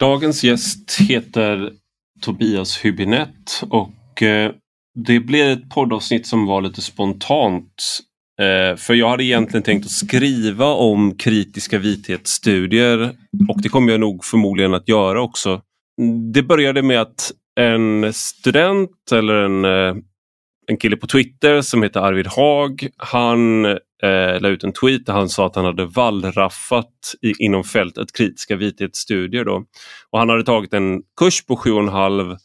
Dagens gäst heter Tobias Hübinette och eh, det blev ett poddavsnitt som var lite spontant. Eh, för jag hade egentligen tänkt att skriva om kritiska vithetsstudier och det kommer jag nog förmodligen att göra också. Det började med att en student eller en, eh, en kille på Twitter som heter Arvid Haag, han eh, la ut en tweet där han sa att han hade wallraffat i, inom fältet kritiska vithetsstudier. Då. Och han hade tagit en kurs på 7,5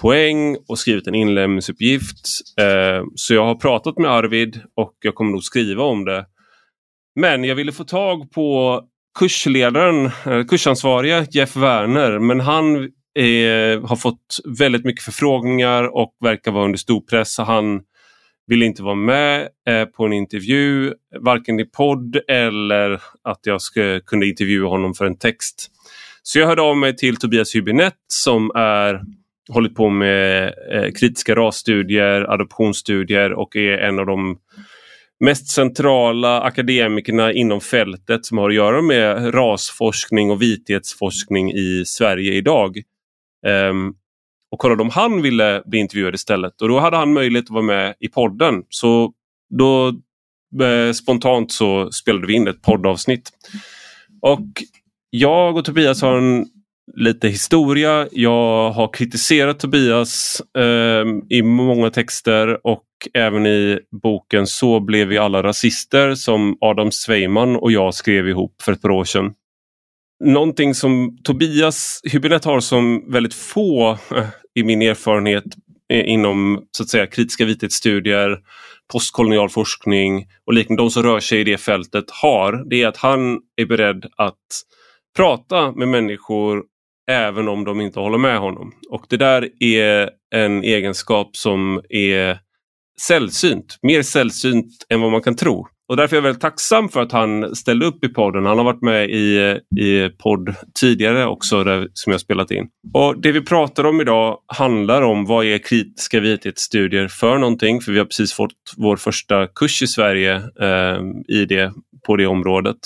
poäng och skrivit en inlämningsuppgift. Eh, så jag har pratat med Arvid och jag kommer nog skriva om det. Men jag ville få tag på kursledaren, eh, kursansvariga Jeff Werner, men han är, har fått väldigt mycket förfrågningar och verkar vara under stor press. Han ville inte vara med eh, på en intervju, varken i podd eller att jag ska kunde intervjua honom för en text. Så jag hörde av mig till Tobias Hübinette som är hållit på med eh, kritiska rasstudier, adoptionsstudier och är en av de mest centrala akademikerna inom fältet som har att göra med rasforskning och vithetsforskning i Sverige idag. Um, och kollade om han ville bli intervjuad istället och då hade han möjlighet att vara med i podden. Så då eh, spontant så spelade vi in ett poddavsnitt. Och jag och Tobias har en lite historia. Jag har kritiserat Tobias eh, i många texter och även i boken Så blev vi alla rasister som Adam Sveiman och jag skrev ihop för ett par år sedan. Någonting som Tobias Hübinette har som väldigt få eh, i min erfarenhet eh, inom så att säga, kritiska vithetsstudier, postkolonial forskning och liknande, de som rör sig i det fältet har, det är att han är beredd att prata med människor även om de inte håller med honom. Och det där är en egenskap som är sällsynt, mer sällsynt än vad man kan tro. Och därför är jag väldigt tacksam för att han ställde upp i podden. Han har varit med i, i podd tidigare också där, som jag spelat in. Och Det vi pratar om idag handlar om vad är kritiska vithetsstudier för någonting? För vi har precis fått vår första kurs i Sverige eh, i det, på det området.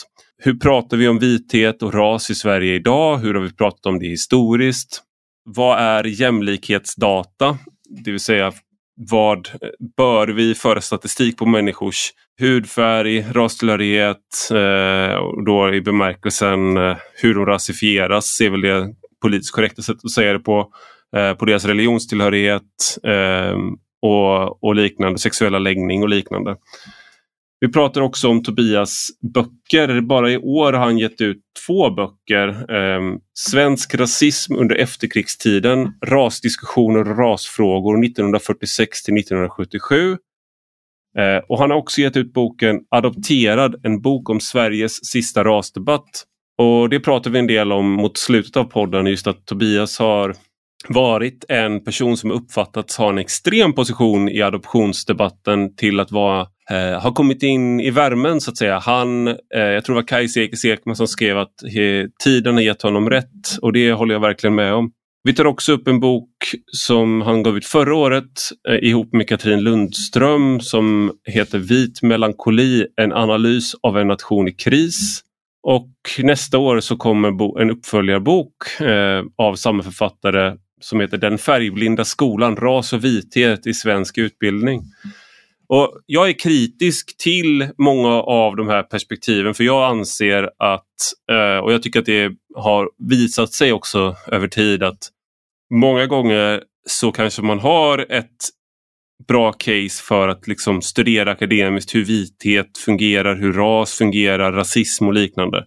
Hur pratar vi om vithet och ras i Sverige idag? Hur har vi pratat om det historiskt? Vad är jämlikhetsdata? Det vill säga vad bör vi föra statistik på människors hudfärg, rastillhörighet eh, och då i bemärkelsen eh, hur de rasifieras är väl det politiskt korrekta sättet att säga det på. Eh, på deras religionstillhörighet och, och liknande, sexuella läggning och liknande. Vi pratar också om Tobias böcker. Bara i år har han gett ut två böcker. Eh, Svensk rasism under efterkrigstiden, rasdiskussioner och rasfrågor 1946 till 1977. Eh, och han har också gett ut boken Adopterad, en bok om Sveriges sista rasdebatt. Och det pratar vi en del om mot slutet av podden, just att Tobias har varit en person som uppfattats ha en extrem position i adoptionsdebatten till att vara eh, har kommit in i värmen så att säga. Han, eh, jag tror det var Kajsa Ekis Ekman som skrev att he, tiden har gett honom rätt och det håller jag verkligen med om. Vi tar också upp en bok som han gav ut förra året eh, ihop med Katrin Lundström som heter Vit melankoli, en analys av en nation i kris. Och nästa år så kommer en uppföljarbok eh, av samma författare som heter Den färgblinda skolan, ras och vithet i svensk utbildning. Och Jag är kritisk till många av de här perspektiven för jag anser att, eh, och jag tycker att det har visat sig också över tid att många gånger så kanske man har ett bra case för att liksom studera akademiskt hur vithet fungerar, hur ras fungerar, rasism och liknande.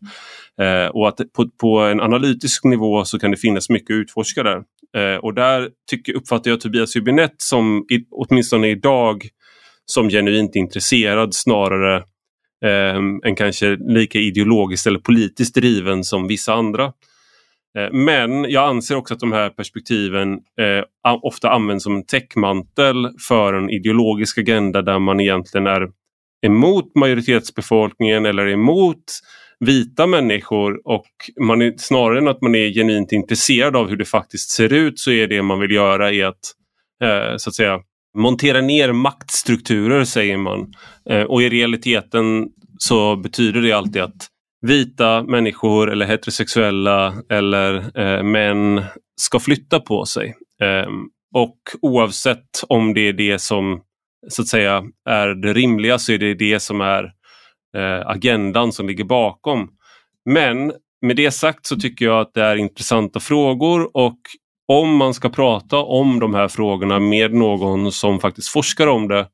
Eh, och att på, på, en analytisk nivå så kan det finnas mycket att utforska där. Eh, och där tycker, uppfattar jag Tobias Hübinette som, i, åtminstone idag, som genuint intresserad snarare eh, än kanske lika ideologiskt eller politiskt driven som vissa andra. Eh, men jag anser också att de här perspektiven eh, ofta används som en täckmantel för en ideologisk agenda där man egentligen är emot majoritetsbefolkningen eller emot vita människor och man är, snarare än att man är genuint intresserad av hur det faktiskt ser ut så är det man vill göra är att eh, så att säga montera ner maktstrukturer säger man. Eh, och i realiteten så betyder det alltid att vita människor eller heterosexuella eller eh, män ska flytta på sig. Eh, och oavsett om det är det som så att säga är det rimliga så är det det som är eh, agendan som ligger bakom. Men med det sagt så tycker jag att det är intressanta frågor och om man ska prata om de här frågorna med någon som faktiskt forskar om det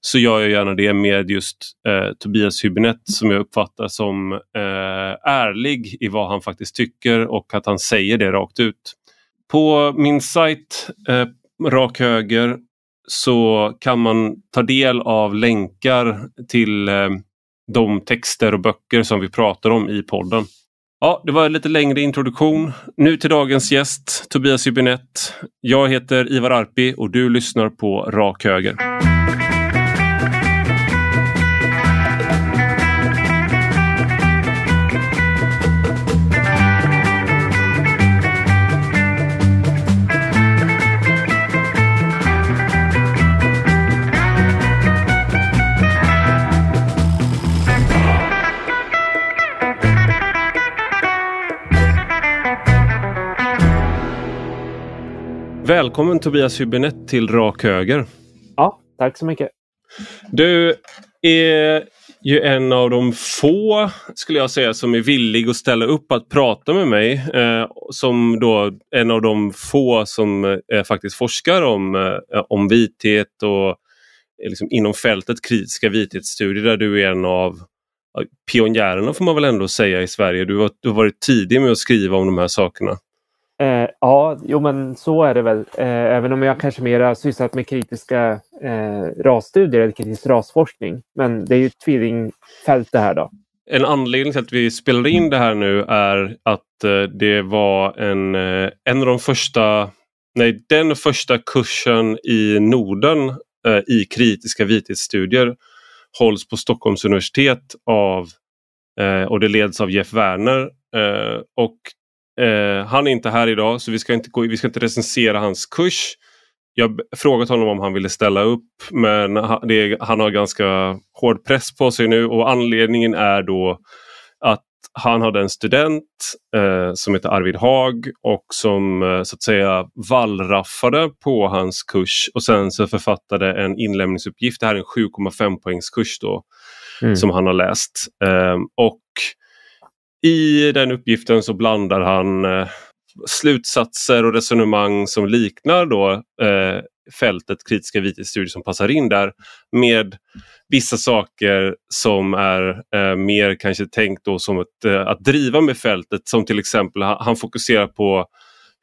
så gör jag gärna det med just eh, Tobias Hübinette som jag uppfattar som eh, ärlig i vad han faktiskt tycker och att han säger det rakt ut. På min sajt eh, Rak Höger så kan man ta del av länkar till eh, de texter och böcker som vi pratar om i podden. Ja, det var en lite längre introduktion. Nu till dagens gäst, Tobias Hübinette. Jag heter Ivar Arpi och du lyssnar på Rak Höger. Välkommen Tobias Hübinette till Rak Höger. Ja, tack så mycket. Du är ju en av de få, skulle jag säga, som är villig att ställa upp att prata med mig. Eh, som då en av de få som eh, faktiskt forskar om, eh, om vithet och liksom inom fältet kritiska vithetsstudier där du är en av pionjärerna får man väl ändå säga i Sverige. Du har, du har varit tidig med att skriva om de här sakerna. Eh, ja, jo men så är det väl. Eh, även om jag kanske mer har sysslat med kritiska eh, rasstudier eller kritisk rasforskning. Men det är ju ett tvillingfält det här då. En anledning till att vi spelar in det här nu är att eh, det var en, eh, en av de första, nej den första kursen i Norden eh, i kritiska vithetsstudier hålls på Stockholms universitet av eh, och det leds av Jeff Werner. Eh, och Eh, han är inte här idag så vi ska inte, gå, vi ska inte recensera hans kurs. Jag har frågat honom om han ville ställa upp men han, är, han har ganska hård press på sig nu och anledningen är då att han hade en student eh, som heter Arvid Haag och som eh, så att säga vallraffade på hans kurs och sen så författade en inlämningsuppgift. Det här är en 7,5 poängs kurs då mm. som han har läst. Eh, och i den uppgiften så blandar han eh, slutsatser och resonemang som liknar då eh, fältet kritiska vithetsstudier som passar in där med vissa saker som är eh, mer kanske tänkt då som ett, eh, att driva med fältet som till exempel han, han fokuserar på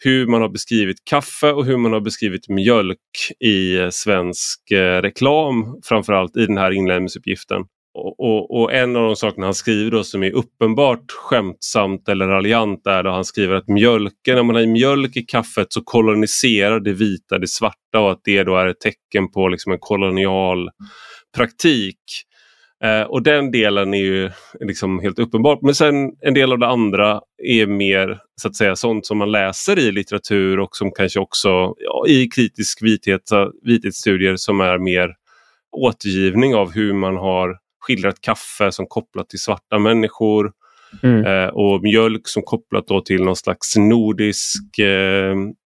hur man har beskrivit kaffe och hur man har beskrivit mjölk i eh, svensk eh, reklam framförallt i den här inlämningsuppgiften. Och, och, och, en av de sakerna han skriver då som är uppenbart skämtsamt eller raljant är att han skriver att mjölken, när man har mjölk i kaffet så koloniserar det vita det svarta och att det då är ett tecken på liksom en kolonial praktik. Eh, och den delen är ju liksom helt uppenbart. Men sen en del av det andra är mer så att säga sånt som man läser i litteratur och som kanske också ja, i kritisk vithet, vithetsstudier som är mer återgivning av hur man har skildrat kaffe som kopplat till svarta människor. Mm. Eh, och mjölk som kopplat då till någon slags nordisk eh,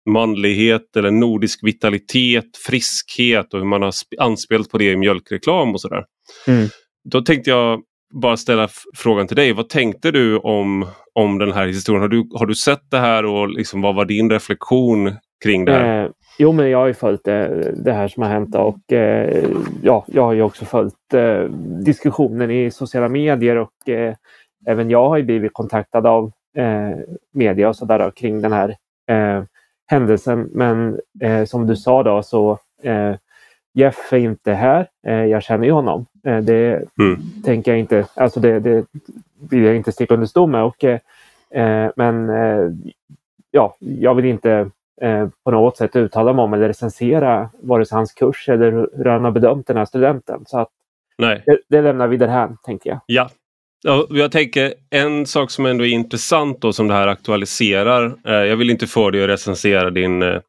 manlighet eller nordisk vitalitet, friskhet och hur man har anspelat på det i mjölkreklam och sådär. Mm. Då tänkte jag bara ställa frågan till dig. Vad tänkte du om, om den här historien? Har du, har du sett det här och liksom, vad var din reflektion kring det här? Eh, Jo, men jag har ju följt det, det här som har hänt och eh, ja, jag har ju också följt eh, diskussionen i sociala medier och eh, även jag har ju blivit kontaktad av eh, media och sådär kring den här eh, händelsen. Men eh, som du sa då så Jeff är inte här. jag känner ju honom. det mm. tänker jag inte, alltså det, det vill jag inte sticka under stol med. Och, men ja, jag vill inte Eh, på något sätt uttala mig om eller recensera vare sig hans kurs eller hur han har bedömt den här studenten. Så att Nej. Det, det lämnar vi därhän, tänker jag. Ja. Jag tänker en sak som ändå är intressant då som det här aktualiserar. Eh, jag vill inte få dig att recensera din, eh,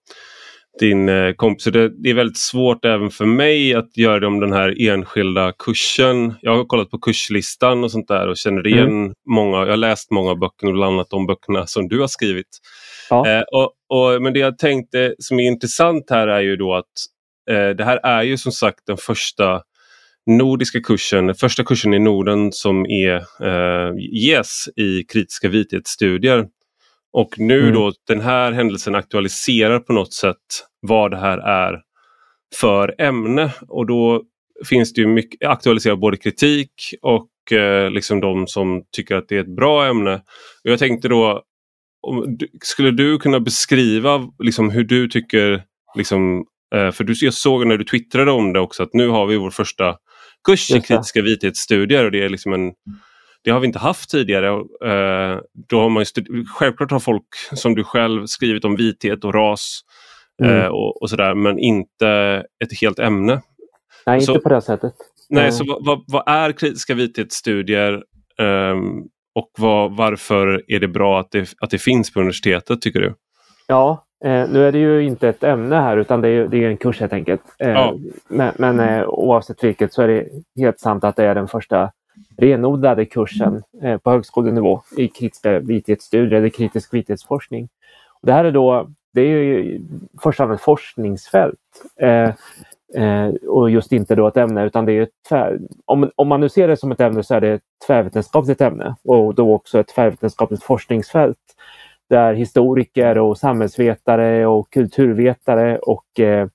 din eh, kompis. Det, det är väldigt svårt även för mig att göra det om den här enskilda kursen. Jag har kollat på kurslistan och sånt där och känner igen mm. många. Jag har läst många av böckerna, bland annat de böckerna som du har skrivit. Ja. Eh, och, och, men det jag tänkte som är intressant här är ju då att eh, det här är ju som sagt den första nordiska kursen, första kursen i Norden som är, eh, ges i kritiska vithetsstudier. Och nu mm. då den här händelsen aktualiserar på något sätt vad det här är för ämne och då finns det ju mycket aktualiserar både kritik och eh, liksom de som tycker att det är ett bra ämne. Och jag tänkte då, om, skulle du kunna beskriva liksom hur du tycker, liksom, eh, för du, jag såg när du twittrade om det också att nu har vi vår första kurs i kritiska vithetsstudier och det är liksom en det har vi inte haft tidigare. Eh, då har man självklart har folk som du själv skrivit om vithet och ras mm. eh, och, och, sådär men inte ett helt ämne. Nej, så, inte på det sättet. Nej, så vad, vad, är kritiska vithetsstudier eh, och vad, varför är det bra att det, att det finns på universitetet tycker du? Ja, Eh, nu är det ju inte ett ämne här utan det är, det är en kurs helt enkelt. Eh, ja. Men, men eh, oavsett vilket så är det helt sant att det är den första renodlade kursen eh, på högskolenivå i kritiska vithetsstudier eller kritisk vithetsforskning. Och det här är då, det är ju först och främst ett forskningsfält. Eh, och just inte då ett ämne utan det är tvär, om, om man nu ser det som ett ämne så är det ett tvärvetenskapligt ämne och då också ett tvärvetenskapligt forskningsfält där historiker och samhällsvetare och kulturvetare och eh,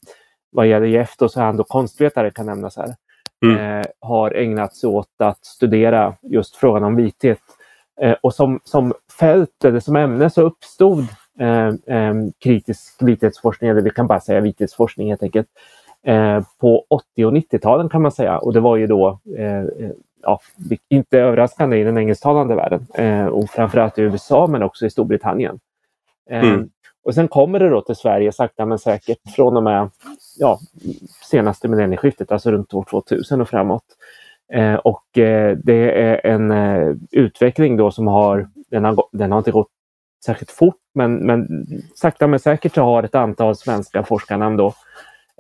vad gäller Jeff då så är han då konstvetare kan nämnas här. Mm. Eh, har ägnat sig åt att studera just frågan om vithet. Eh, och som, som fält eller som ämne så uppstod eh, eh, kritisk vithetsforskning, eller vi kan bara säga vithetsforskning helt enkelt, eh, på 80 och 90-talen kan man säga. Och det var ju då ja, inte överraskande i den engelsktalande världen eh, och framförallt i USA men också i Storbritannien. Eh, mm. Och sen kommer det då till Sverige sakta men säkert från och med ja, senaste millennieskiftet, alltså runt år 2000 och framåt. Eh, och eh, det är en eh, utveckling då som har, den har, den har inte gått särskilt fort men, men sakta men säkert så har ett antal svenska forskarnamn då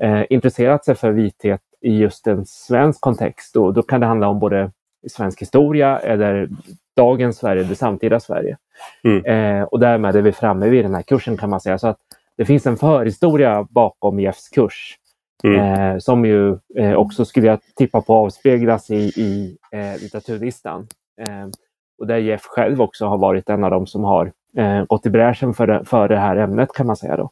eh, intresserat sig för vithet i just en svensk kontext. Och då kan det handla om både svensk historia eller dagens Sverige, det samtida Sverige. Mm. Eh, och därmed är vi framme vid den här kursen kan man säga. Så att det finns en förhistoria bakom Jeffs kurs mm. eh, som ju eh, också skulle jag tippa på avspeglas i, i eh, litteraturlistan. Eh, och där Jeff själv också har varit en av dem som har eh, gått i bräschen för det, för det här ämnet kan man säga. då.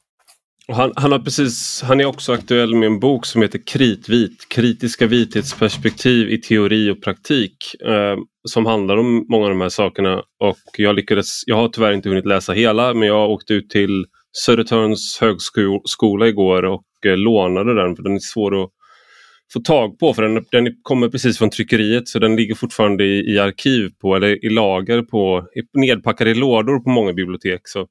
Han, han, har precis, han är också aktuell med en bok som heter Kritvit, kritiska vithetsperspektiv i teori och praktik. Eh, som handlar om många av de här sakerna och jag lyckades, jag har tyvärr inte hunnit läsa hela men jag åkte ut till Södertörns högskola igår och eh, lånade den för den är svår att få tag på för den, den kommer precis från tryckeriet så den ligger fortfarande i, i arkiv på eller i lager på, nedpackad i lådor på många bibliotek. Så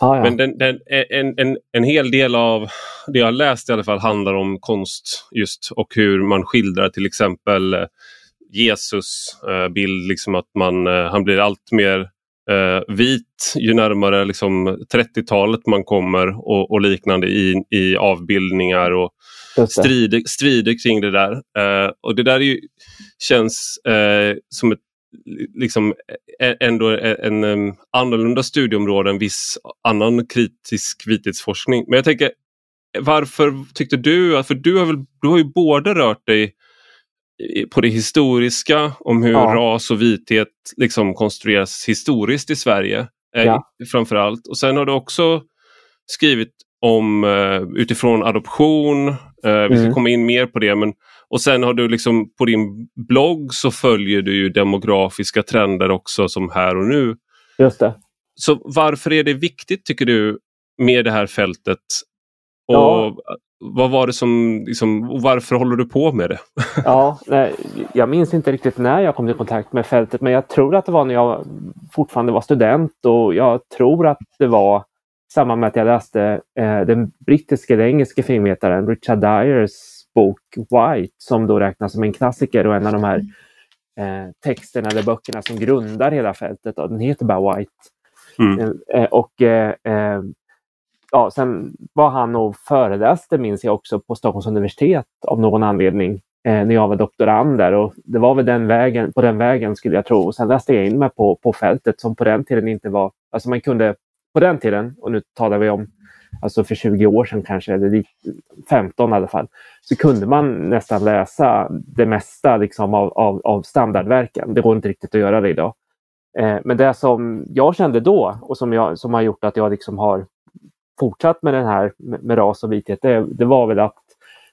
Ah, ja. Men den, den, en, en, en hel del av det jag läst i alla fall handlar om konst just och hur man skildrar till exempel eh, Jesus eh, bild, liksom att man, eh, han blir allt mer eh, vit ju närmare liksom, 30-talet man kommer och, och, liknande i, i avbildningar och strider, strider kring det där. Eh, och det där ju, känns eh, som ett liksom ändå en, en annorlunda studieområde än viss annan kritisk vithetsforskning. Men jag tänker, varför tyckte du, för du har, väl, du har ju både rört dig på det historiska om hur ja. ras och vithet liksom konstrueras historiskt i Sverige eh, ja. framförallt. Och sen har du också skrivit om uh, utifrån adoption. Uh, vi ska mm. komma in mer på det men och sen har du liksom på din blogg så följer du ju demografiska trender också som här och nu. Just det. Så varför är det viktigt tycker du med det här fältet? Och ja. Vad var det som, liksom, varför håller du på med det? ja, nej, jag minns inte riktigt när jag kom i kontakt med fältet men jag tror att det var när jag fortfarande var student och jag tror att det var samband med att jag läste eh, den brittiska eller engelska filmvetaren Richard Dyers bok White som då räknas som en klassiker och en av de här eh, texterna eller böckerna som grundar hela fältet. Och den heter bara White. Mm. Eh, och eh, eh, ja, sen var han och föreläste, minns jag också, på Stockholms universitet av någon anledning eh, när jag var doktorand där. Och det var väl den vägen, på den vägen skulle jag tro. Och sen läste jag in mig på, på fältet som på den tiden inte var... Alltså man kunde på den tiden, och nu talar vi om alltså för 20 år sedan kanske, eller 15 i alla fall, så kunde man nästan läsa det mesta liksom av, av, av standardverken. Det går inte riktigt att göra det idag. Eh, men det som jag kände då och som, jag, som har gjort att jag liksom har fortsatt med den här med, med ras och vithet, det, det, var väl att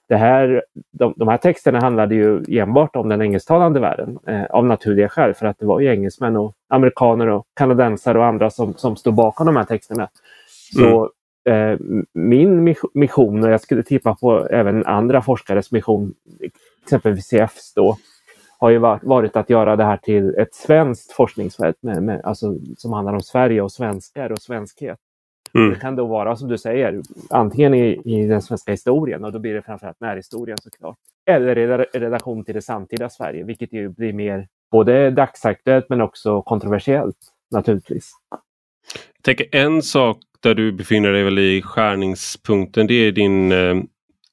det här, de, de, här texterna handlade ju enbart om den engelsktalande världen eh, av naturliga skäl för att det var ju engelsmän och amerikaner och kanadensare och andra som, som stod bakom de här texterna. Så mm eh, min mission, och jag skulle tippa på även andra forskares mission, exempelvis CFs då, har ju varit att göra det här till ett svenskt forskningsfält med, med, alltså, som handlar om Sverige och svenskar och svenskhet. Mm. Det kan då vara som du säger, antingen i, i den svenska historien och då blir det framförallt närhistorien såklart. Eller i relation till det samtida Sverige, vilket ju blir mer både dagsaktuellt men också kontroversiellt naturligtvis. Jag tänker en sak där du befinner dig väl i skärningspunkten, det är din eh,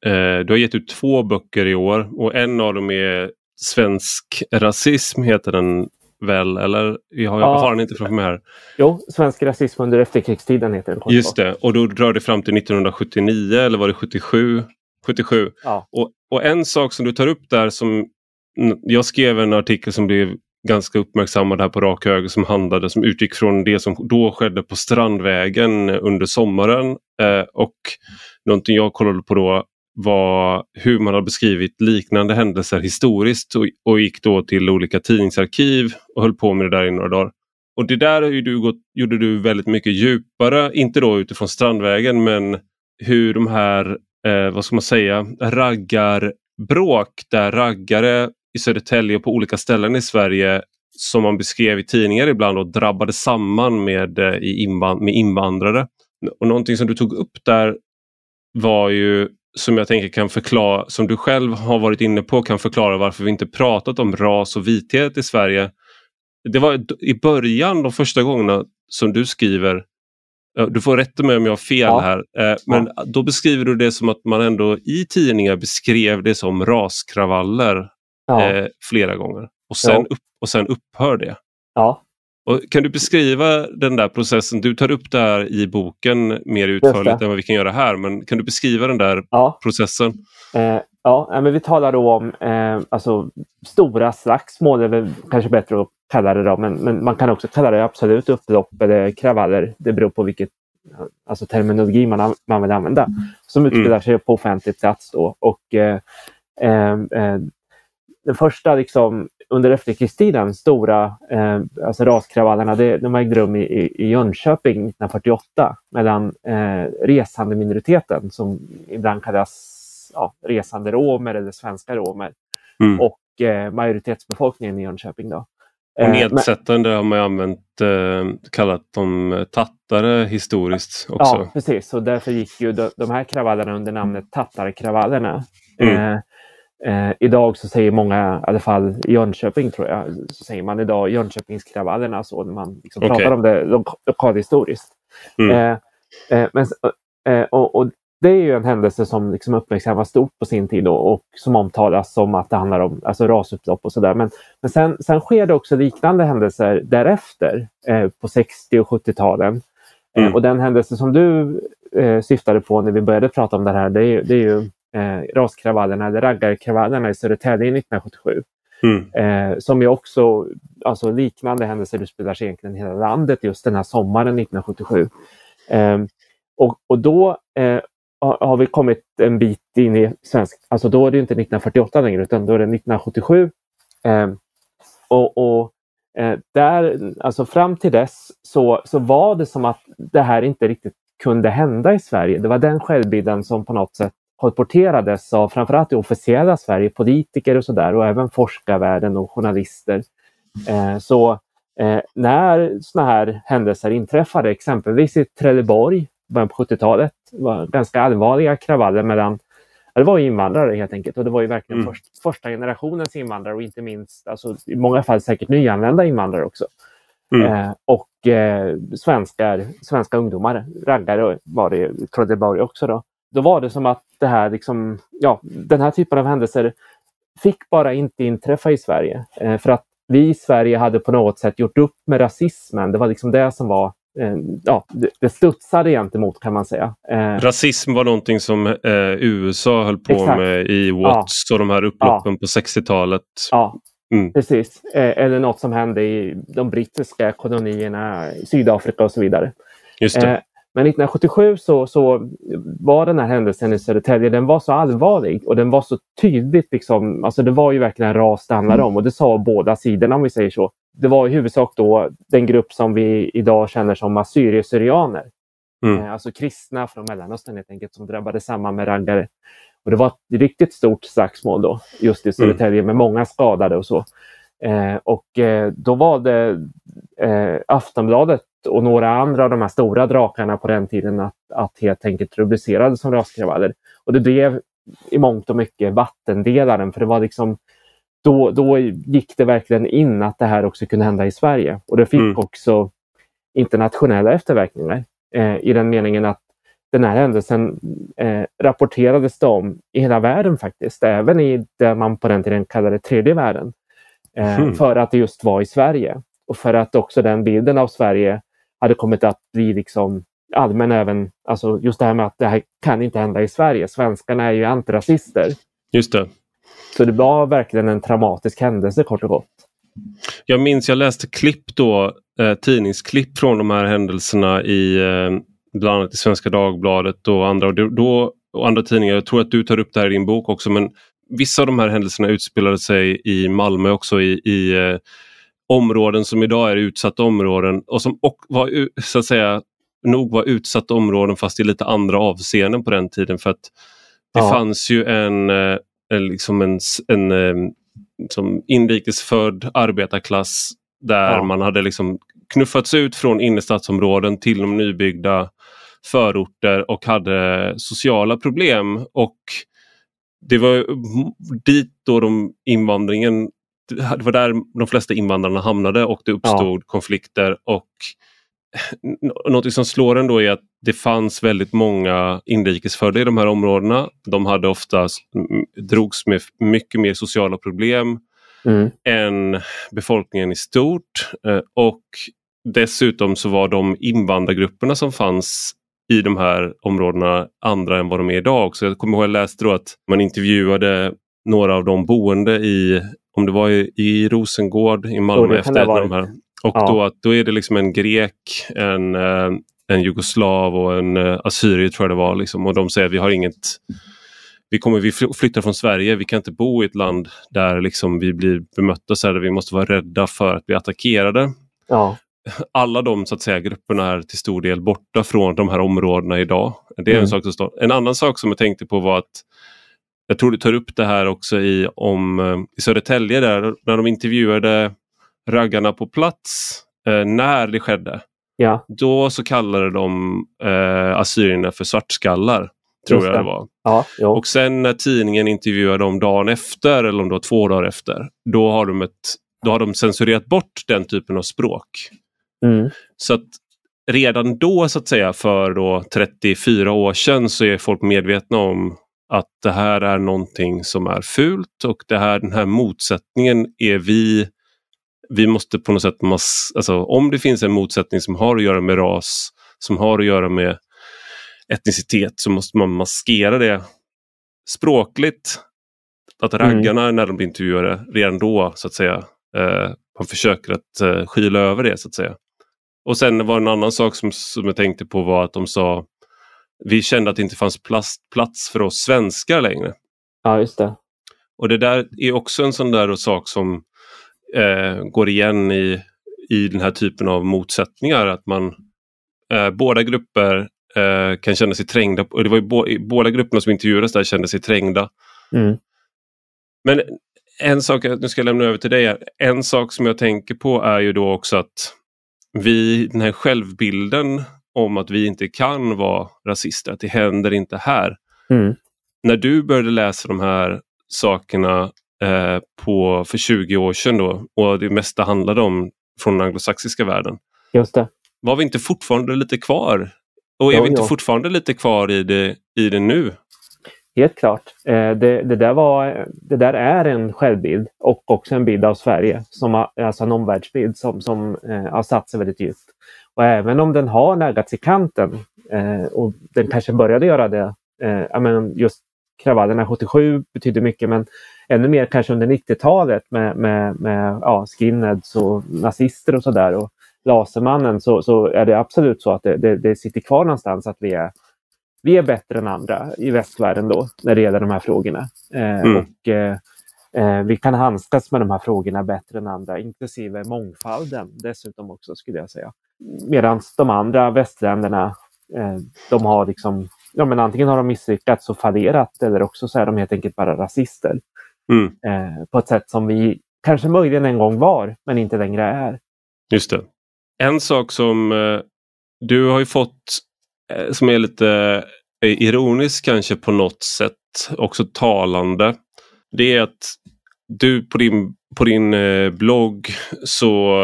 eh du har gett ut två böcker i år och en av dem är Svensk rasism heter den väl? Eller jag har, ja. har den inte framför mig här. Jo, Svensk rasism under efterkrigstiden heter den. Just det, och då drar det fram till 1979 eller var det 77? 77. Ja. Och, och en sak som du tar upp där som jag skrev en artikel som blev ganska uppmärksammad här på rak höger som handlade som utgick från det som då skedde på Strandvägen under sommaren. Eh, och någonting jag kollade på då var hur man har beskrivit liknande händelser historiskt och, och gick då till olika tidningsarkiv och höll på med det där i några dagar. Och det där du gått, gjorde du väldigt mycket djupare, inte då utifrån Strandvägen men hur de här, eh, vad ska man säga, raggarbråk där raggare i Södertälje och på olika ställen i Sverige som man beskrev i tidningar ibland och drabbade samman med, eh, invand med invandrare. Och någonting som du tog upp där var ju som jag tänker kan förklara, som du själv har varit inne på, kan förklara varför vi inte pratat om ras och vithet i Sverige. Det var i början, de första gångerna som du skriver, du får rätta mig om jag har fel ja. här, eh, men ja. då beskriver du det som att man ändå i tidningar beskrev det som raskravaller ja. eh, flera gånger och sen, upp, och sen upphör det. Ja. Och kan du beskriva den där processen? Du tar upp det här i boken mer utförligt än vad vi kan göra här, men kan du beskriva den där ja. processen? Eh, ja, men vi talar då om eh, alltså, stora slagsmål, det är väl kanske bättre att kalla det då, men, men man kan också kalla det absolut upplopp eller kravaller. Det beror på vilket alltså terminologi man, man vill använda, som utspelar mm. sig på offentlig plats. Då. Och, eh, eh, eh den första liksom, under efterkrigstiden stora eh, alltså raskravallerna, det, de ägde rum i, i Jönköping 1948 mellan eh, resande minoriteten som ibland kallas ja, resande romer eller svenska romer mm. och eh, majoritetsbefolkningen i Jönköping. Då. Och eh, nedsättande men, har man använt, eh, kallat dem tattare historiskt också. Ja, precis. Och därför gick ju de, de här kravallerna under namnet tattarkravallerna. Mm. Eh, Eh, idag så säger många, i alla fall i Jönköping tror jag, så säger man idag Jönköpingskravallerna så när man liksom okay. pratar om det lokalhistoriskt. Mm. Eh, eh, men, eh, och, och, det är ju en händelse som liksom uppmärksammas stort på sin tid och, och som omtalas som att det handlar om alltså, rasupplopp och sådär. Men, men sen, sen sker det också liknande händelser därefter eh, på 60 och 70-talen. Eh, mm. och den händelse som du syftade på när vi började prata om det här, det är, det är ju eh, raskravallerna, eller raggarkravallerna i Södertälje 1977. Mm. Eh, som är också alltså, liknande händelser utspelar sig egentligen i hela landet just den här sommaren 1977. Eh, och, och då eh, har vi kommit en bit in i svensk, alltså då är det inte 1948 längre utan då är det 1977. Eh, och, och eh, där, alltså fram till dess så, så var det som att det här inte riktigt kunde hända i Sverige. Det var den självbilden som på något sätt kolporterades av framförallt det officiella Sverige, politiker och sådär och även forskarvärlden och journalister. Eh, så eh, när sådana här händelser inträffade, exempelvis i Trelleborg, början på 70-talet, var ganska allvarliga kravaller mellan det var invandrare helt enkelt och det var ju verkligen mm. först, första generationens invandrare och inte minst, alltså, i många fall säkert nyanlända invandrare också. Mm. Eh, och eh, svenskar, svenska ungdomar, raggare var det, trodde det också då. Då var det som att det här liksom, ja, den här typen av händelser fick bara inte inträffa i Sverige. Eh, för att vi i Sverige hade på något sätt gjort upp med rasismen. Det var liksom det som var eh, ja, det, det studsade gentemot kan man säga. Eh, Rasism var någonting som eh, USA höll på exakt. med i Watts ja. och de här upploppen ja. på 60-talet. Ja, mm. precis. Eh, eller något som hände i de brittiska kolonierna i Sydafrika och så vidare. Just det. Men 1977 så, så var den här händelsen i Södertälje, den var så allvarlig och den var så tydligt. Liksom, alltså det var ju verkligen ras det handlade om och det sa båda sidorna om vi säger så. Det var i huvudsak då den grupp som vi idag känner som assyrier-syrianer. Mm. Eh, alltså kristna från Mellanöstern helt enkelt som drabbades samman med raggare. Och det var ett riktigt stort slagsmål då just i mm. Södertälje mm. med många skadade och så. Eh, och eh, då var det eh, Aftonbladet och några andra av de här stora drakarna på den tiden att, att helt enkelt rubricerades som raskravaller. Och det blev i mångt och mycket vattendelaren för det var liksom då, då gick det verkligen in att det här också kunde hända i Sverige och det fick mm. också internationella efterverkningar eh, i den meningen att den här händelsen eh, rapporterades det om i hela världen faktiskt, även i det man på den tiden kallade tredje världen. Eh, mm. För att det just var i Sverige och för att också den bilden av Sverige hade kommit att bli liksom allmän även, alltså just det här med att det här kan inte hända i Sverige. Svenskarna är ju antirasister. Just det. Så det var verkligen en traumatisk händelse kort och gott. Jag minns, jag läste klipp då, eh, tidningsklipp från de här händelserna i eh, bland annat i Svenska Dagbladet och andra, och då, och andra tidningar. Jag tror att du tar upp det här i din bok också men vissa av de här händelserna utspelade sig i Malmö också i, i eh, områden som idag är utsatta områden och som och var så att säga nog var utsatta områden fast i lite andra avseenden på den tiden för att det ja. fanns ju en, eh, en, liksom en, en, en eh, som inrikesfödd arbetarklass där ja. man hade liksom knuffats ut från innerstadsområden till de nybyggda förorter och hade sociala problem och det var dit då de invandringen det var där de flesta invandrarna hamnade och det uppstod ja. konflikter och något som slår en då är att det fanns väldigt många inrikesfödda i de här områdena. De hade ofta drogs med mycket mer sociala problem mm. än befolkningen i stort eh, och dessutom så var de invandrargrupperna som fanns i de här områdena andra än vad de är idag. Så jag kommer ihåg att jag läste då att man intervjuade några av de boende i om det var i, i Rosengård i Malmö efter de här. Och ja. då, då är det liksom en grek, en, eh, en jugoslav och en uh, assyrier tror jag det var. Liksom. Och de säger att vi har inget vi kommer vi flyttar från Sverige, vi kan inte bo i ett land där liksom vi blir bemötta så här, där vi måste vara rädda för att bli attackerade. Ja. Alla de så att säga, grupperna är till stor del borta från de här områdena idag. Det är mm. en sak som står. En annan sak som jag tänkte på var att jag tror du tar upp det här också i, om, eh, i Södertälje där när de intervjuade raggarna på plats eh, när det skedde. Ja. Då så kallade de eh, assyrierna för svartskallar. Tror jag det var. Ja, och sen när tidningen intervjuade dem dagen efter eller om det var två dagar efter. Då har de, ett, då har de censurerat bort den typen av språk. Mm. Så att redan då så att säga för då 34 år sedan så är folk medvetna om att det här är någonting som är fult och det här, den här motsättningen är vi vi måste på något sätt, mas alltså, om det finns en motsättning som har att göra med ras, som har att göra med etnicitet så måste man maskera det språkligt. Att mm. raggarna mm. när de blir intervjuade redan då så att säga, eh, man försöker att eh, skyla över det så att säga. Och sen var en annan sak som, som jag tänkte på var att de sa vi kände att det inte fanns plats, plats för oss svenskar längre. Ja, just det. Och det där är också en sån där sak som eh, går igen i, i den här typen av motsättningar. Att man, eh, båda grupper eh, kan känna sig trängda. Och det var ju bo, båda grupperna som intervjuades där kände sig trängda. Mm. Men en sak, nu ska jag lämna över till dig. En sak som jag tänker på är ju då också att vi, den här självbilden om att vi inte kan vara rasister, att det händer inte här. Mm. När du började läsa de här sakerna eh, på, för 20 år sedan då och det mesta handlade om från den anglosaxiska världen. Just det. Var vi inte fortfarande lite kvar? Och är Jo, vi inte jo. fortfarande lite kvar i det, i det nu? Helt klart. Eh, det, det, där var, det där är en självbild och också en bild av Sverige, som har, alltså en omvärldsbild som, som eh, har satt sig väldigt djupt. Och även om den har naggats i kanten eh, och den kanske började göra det, men just kravallerna 77 betydde mycket men ännu mer kanske under 90-talet med, med, med ja, skinheads och nazister och sådär och Lasermannen så, så är det absolut så att det, det, det sitter kvar någonstans att vi är vi är bättre än andra i västvärlden då när det gäller de här frågorna. Eh, Mm. Och eh, eh, vi kan handskas med de här frågorna bättre än andra, inklusive mångfalden dessutom också skulle jag säga. Medan de andra västländerna, eh, de har liksom, ja men antingen har de misslyckats och fallerat eller också så är de helt enkelt bara rasister. Mm. Eh, på ett sätt som vi kanske möjligen en gång var, men inte längre är. Just det. En sak som eh, du har ju fått som är lite eh, ironisk kanske på något sätt, också talande. Det är att du på din, på din eh, blogg så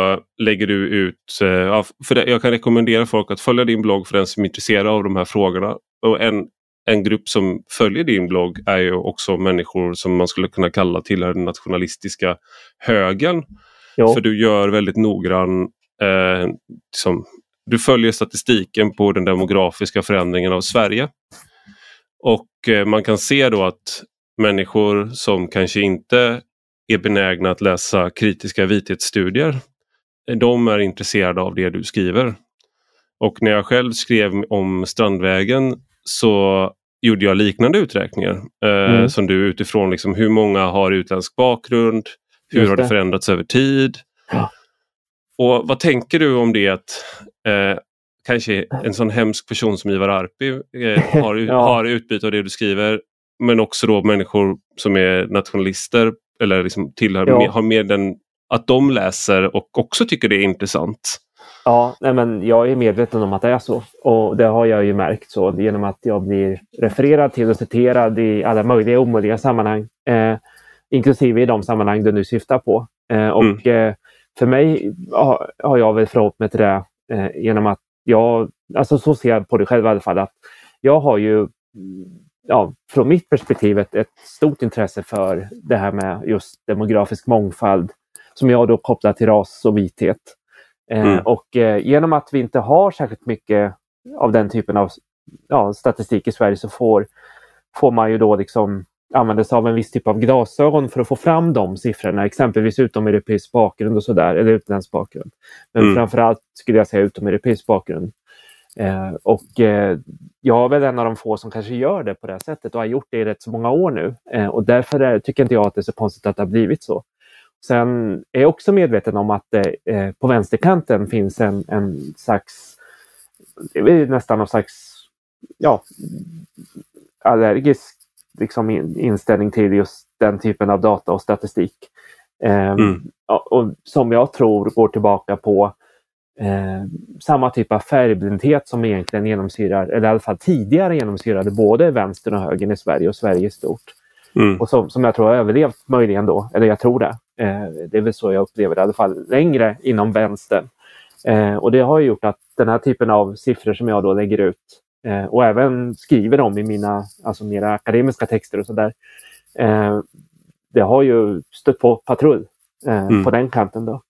lägger du ut, eh, för det, jag kan rekommendera folk att följa din blogg för den som är intresserad av de här frågorna. Och en, en grupp som följer din blogg är ju också människor som man skulle kunna kalla tillhör den nationalistiska högern. Jo, För du gör väldigt noggrann, eh, liksom, du följer statistiken på den demografiska förändringen av Sverige. Och eh, man kan se då att människor som kanske inte är benägna att läsa kritiska vithetsstudier, eh, de är intresserade av det du skriver. Och när jag själv skrev om Strandvägen så gjorde jag liknande uträkningar. Eh, Mm. Som du utifrån liksom, hur många har utländsk bakgrund, hur Just har det det. förändrats över tid? Ja. Och vad tänker du om det att eh, kanske en sån hemsk person som Ivar Arpi eh, har, Ja. har utbyte av det du skriver men också då människor som är nationalister eller liksom tillhör, Ja. med, har med den, att de läser och också tycker det är intressant. Ja, nej men jag är medveten om att det är så. Och det har jag ju märkt så genom att jag blir refererad till och citerad i alla möjliga och omöjliga sammanhang. Eh, inklusive i de sammanhang du nu syftar på. Eh, och eh, för mig har, har jag väl förhållit mig till det eh, genom att jag, alltså så ser jag på det själv i alla fall, att jag har ju ja, från mitt perspektiv ett, ett stort intresse för det här med just demografisk mångfald som jag då kopplar till ras och vithet. Eh, Mm. Och eh, genom att vi inte har särskilt mycket av den typen av ja, statistik i Sverige så får, får man ju då liksom använda sig av en viss typ av glasögon för att få fram de siffrorna, exempelvis utomeuropeisk bakgrund och sådär, eller utländsk bakgrund. Men Mm. framförallt skulle jag säga utomeuropeisk bakgrund. Eh, och eh, jag är väl en av de få som kanske gör det på det sättet och har gjort det i rätt så många år nu. Eh, och därför är, tycker inte jag att det är så konstigt att det har blivit så. Sen är jag också medveten om att det eh, på vänsterkanten finns en, en slags, väl nästan någon slags, ja, allergisk liksom, in, inställning till just den typen av data och statistik. Eh, Mm. och som jag tror går tillbaka på eh, samma typ av färgblindhet som egentligen genomsyrar, eller i alla fall tidigare genomsyrade både vänstern och högern i Sverige och Sverige i stort. Mm. Och som, som jag tror har överlevt möjligen då, eller jag tror det. Eh, det är väl så jag upplever det i alla fall, längre inom vänstern. Eh, och det har gjort att den här typen av siffror som jag då lägger ut eh, och även skriver om i mina alltså mera akademiska texter och sådär. Eh, det har ju stött på patrull eh, Mm. på den kanten då.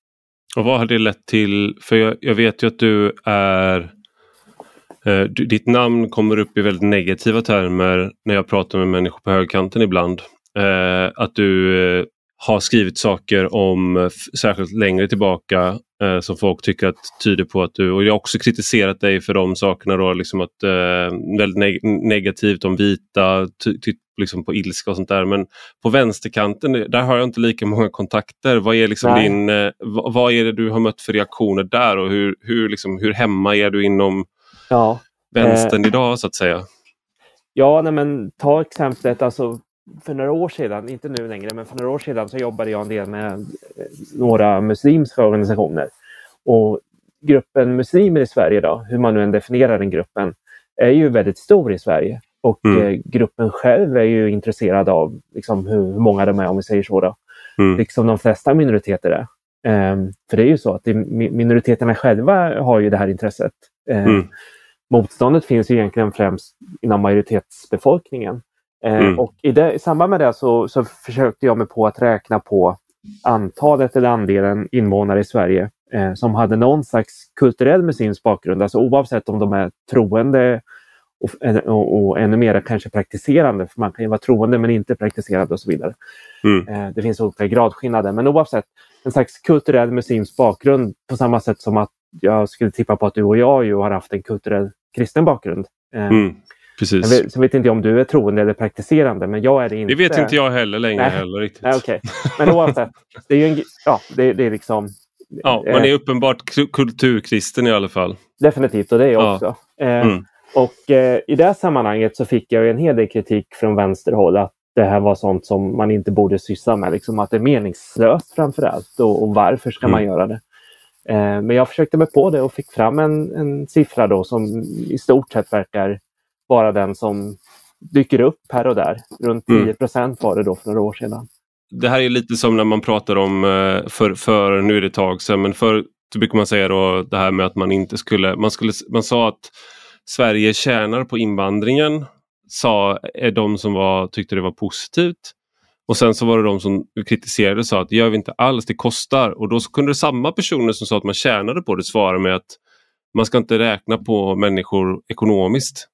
Och vad har det lett till? För jag, jag vet ju att du är eh, Ditt namn kommer upp i väldigt negativa termer när jag pratar med människor på högkanten ibland. Eh, att du eh, har skrivit saker om, eh, särskilt längre tillbaka, eh, som folk tycker att tyder på att du, och jag har också kritiserat dig för de sakerna då, liksom att eh, väldigt neg- negativt om vita, ty, ty, liksom på ilska och sånt där. Men på vänsterkanten, där har jag inte lika många kontakter. Vad är, liksom Nej. din, eh, vad, vad är det du har mött för reaktioner där och hur, hur, liksom, hur hemma är du inom Ja, vänstern idag så att säga? Ja, nej, men ta exemplet alltså för några år sedan, inte nu längre, men för några år sedan så jobbade jag en del med eh, några muslimska organisationer. Och gruppen muslimer i Sverige idag, hur man nu än definierar den gruppen, är ju väldigt stor i Sverige. Och Mm. eh, gruppen själv är ju intresserad av liksom, hur, många de är, om vi säger så. Då. Mm. Liksom de flesta minoriteter är. Ehm, för det är ju så att det, minoriteterna själva har ju det här intresset. Ehm, mm. Motståndet finns ju egentligen främst inom majoritetsbefolkningen. Ehm, mm. Och i, det, i, samband med det så, så försökte jag mig på att räkna på antalet eller andelen invånare i Sverige eh, som hade någon slags kulturell muslimsk bakgrund, alltså oavsett om de är troende och, och, och ännu mer kanske praktiserande, för man kan ju vara troende men inte praktiserande och så vidare. Mm. Eh, det finns olika gradskillnader, men oavsett en slags kulturell muslimsk bakgrund på samma sätt som att jag skulle tippa på att du och jag ju har haft en kulturell kristen bakgrund. Eh, mm. Precis. Jag vet, så vet inte om du är troende eller praktiserande, men jag är det inte. Det vet inte jag heller längre. Nej. Heller, riktigt. Nej, okay. Men oavsett, det är en, ja, det, det är liksom... Ja, man är uppenbart kulturkristen i alla fall. Definitivt, och det är jag ja. också. Eh, mm. Och eh, i det sammanhanget så fick jag en hel del kritik från vänsterhåll att det här var sånt som man inte borde syssla med. Liksom att det är meningslöst framför allt och, och varför ska mm. man göra det? Eh, men jag försökte mig på det och fick fram en, en siffra då som i stort sett verkar vara den som dyker upp här och där. Runt 10 mm. procent var det då för några år sedan. Det här är lite som när man pratar om, eh, för, för nu är det ett tag sedan, men förr brukar man säga då det här med att man inte skulle, man, skulle, man sa att Sverige tjänar på invandringen, sa är de som var, tyckte det var positivt. Och sen så var det de som kritiserade och sa att det gör vi inte alls, det kostar. Och då kunde samma personer som sa att man tjänade på det svara med att man ska inte räkna på människor ekonomiskt.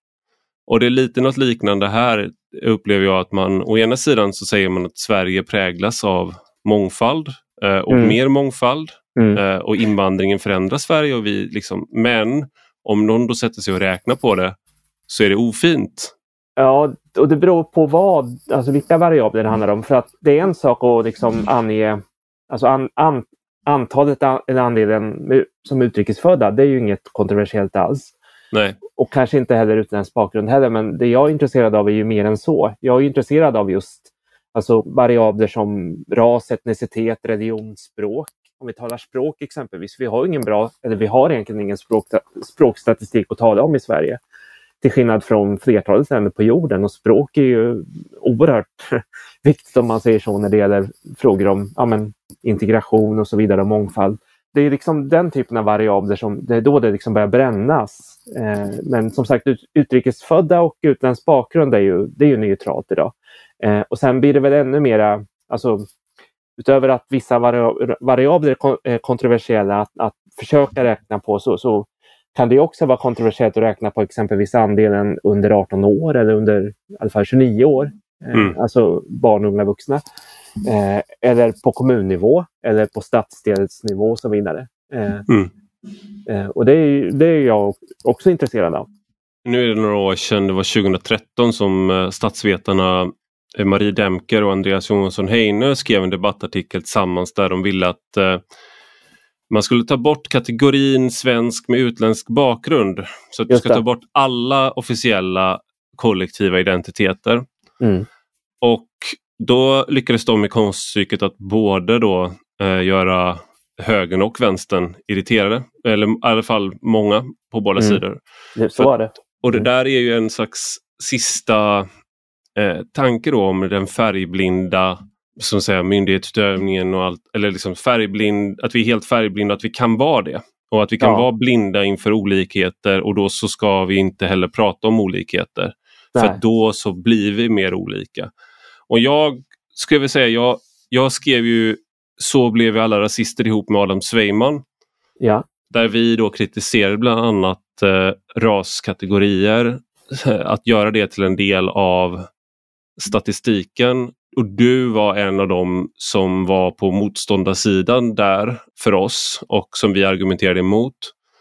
Och det är lite något liknande här upplever jag att man å ena sidan så säger man att Sverige präglas av mångfald eh, och mm. mer mångfald mm. eh, och invandringen förändrar Sverige. Och vi liksom, men om någon då sätter sig och räknar på det så är det ofint. Ja, och det beror på vad, alltså vilka variabler det handlar om. För att det är en sak att liksom ange alltså an, an, antalet eller andelen som utrikesfödda. Det är ju inget kontroversiellt alls. Nej. Och kanske inte heller utländsk bakgrund heller, men det jag är intresserad av är ju mer än så. Jag är intresserad av just alltså, variabler som ras, etnicitet, religion, språk. Om vi talar språk exempelvis, vi har ingen bra, eller vi har egentligen ingen språk, språkstatistik att tala om i Sverige. Till skillnad från flertalet länder på jorden och språk är ju oerhört viktigt om man säger så när det gäller frågor om ja, men, integration och så vidare och mångfald det är liksom den typen av variabler som det är då det liksom börjar brännas. Eh, men som sagt, ut, utrikesfödda och utländsk bakgrund är ju, det är ju neutralt idag. Eh, och sen blir det väl ännu mera, alltså utöver att vissa variabler är kontroversiella att, att försöka räkna på så, så kan det också vara kontroversiellt att räkna på exempelvis andelen under 18 år eller under i alla fall 29 år. Eh, mm. Alltså barn, unga, vuxna. Eh, eller på kommunnivå eller på stadsdelsnivå och så vidare. Eh, mm. eh, och det är, det är jag också intresserad av. Nu är det några år sedan, det var 2013 som eh, statsvetarna eh, Marie Demker och Andreas Johansson Heine skrev en debattartikel tillsammans där de ville att man skulle ta bort kategorin svensk med utländsk bakgrund. Så att du ska ta bort alla officiella kollektiva identiteter. Mm. Och då lyckades de med konststycket att både då eh, göra högern och vänstern irriterade. Eller i alla fall många på båda mm. sidor. Det, så var det. Och det mm. där är ju en slags sista eh, tanke då om den färgblinda som säger, myndighetsutövningen och allt, eller liksom färgblind, att vi är helt färgblinda, att vi kan vara det. Och att vi kan ja. vara blinda inför olikheter och då så ska vi inte heller prata om olikheter. Nej. För då så blir vi mer olika. Och jag skulle vilja säga, jag, jag skrev ju Så blev vi alla rasister ihop med Adam Sveiman. Ja. Där vi då kritiserade bland annat eh, raskategorier, att göra det till en del av statistiken. Och du var en av dem som var på motståndarsidan där för oss och som vi argumenterade emot.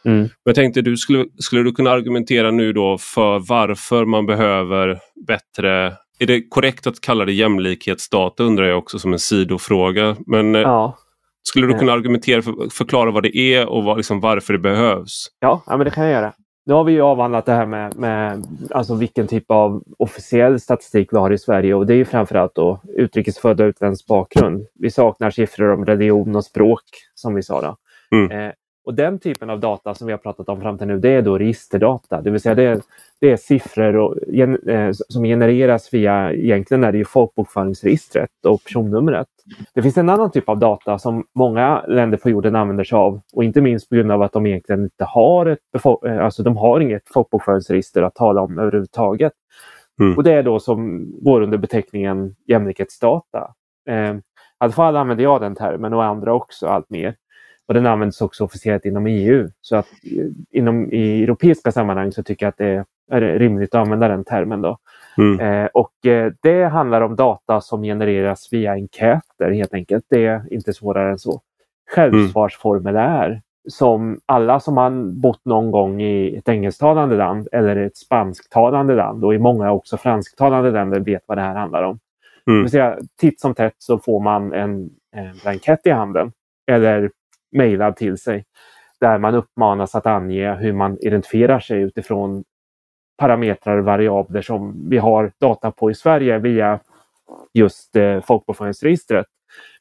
Mm. Men jag tänkte, du skulle, skulle du kunna argumentera nu då för varför man behöver bättre är det korrekt att kalla det jämlikhetsdata undrar jag också som en sidofråga. Men eh, ja. skulle du kunna argumentera för, förklara vad det är och vad, liksom, varför det behövs? Ja, ja men det kan jag göra. Nu har vi avhandlat det här med, med alltså vilken typ av officiell statistik vi har i Sverige och det är framförallt då utrikesfödda utländsk bakgrund. Vi saknar siffror om religion och språk som vi sa. Då. Mm. Eh, Och den typen av data som vi har pratat om fram till nu, det är då registerdata. Det vill säga det är, det är siffror och, eh, som genereras via, egentligen är det ju folkbokföringsregistret och personnumret. Det finns en annan typ av data som många länder på jorden använder sig av och inte minst på grund av att de egentligen inte har ett, eh, alltså de har inget folkbokföringsregister att tala om överhuvudtaget. Mm. Och det är då som går under beteckningen jämlikhetsdata. Eh, I alla fall använder jag den termen och andra också allt mer. Och den används också officiellt inom EU. Så att eh, inom i europeiska sammanhang så tycker jag att det är rimligt att använda den termen. Då. Mm. Eh, och eh, det handlar om data som genereras via enkäter helt enkelt. Det är inte svårare än så. Självsvarsformulär mm. som alla som har bott någon gång i ett engelsktalande land eller ett spansktalande land och i många också fransktalande länder vet vad det här handlar om. Mm. Det vill säga, titt som tätt så får man en, en blankett i handen eller mejlad till sig där man uppmanas att ange hur man identifierar sig utifrån parametrar och variabler som vi har data på i Sverige via just eh, folkbokföringsregistret.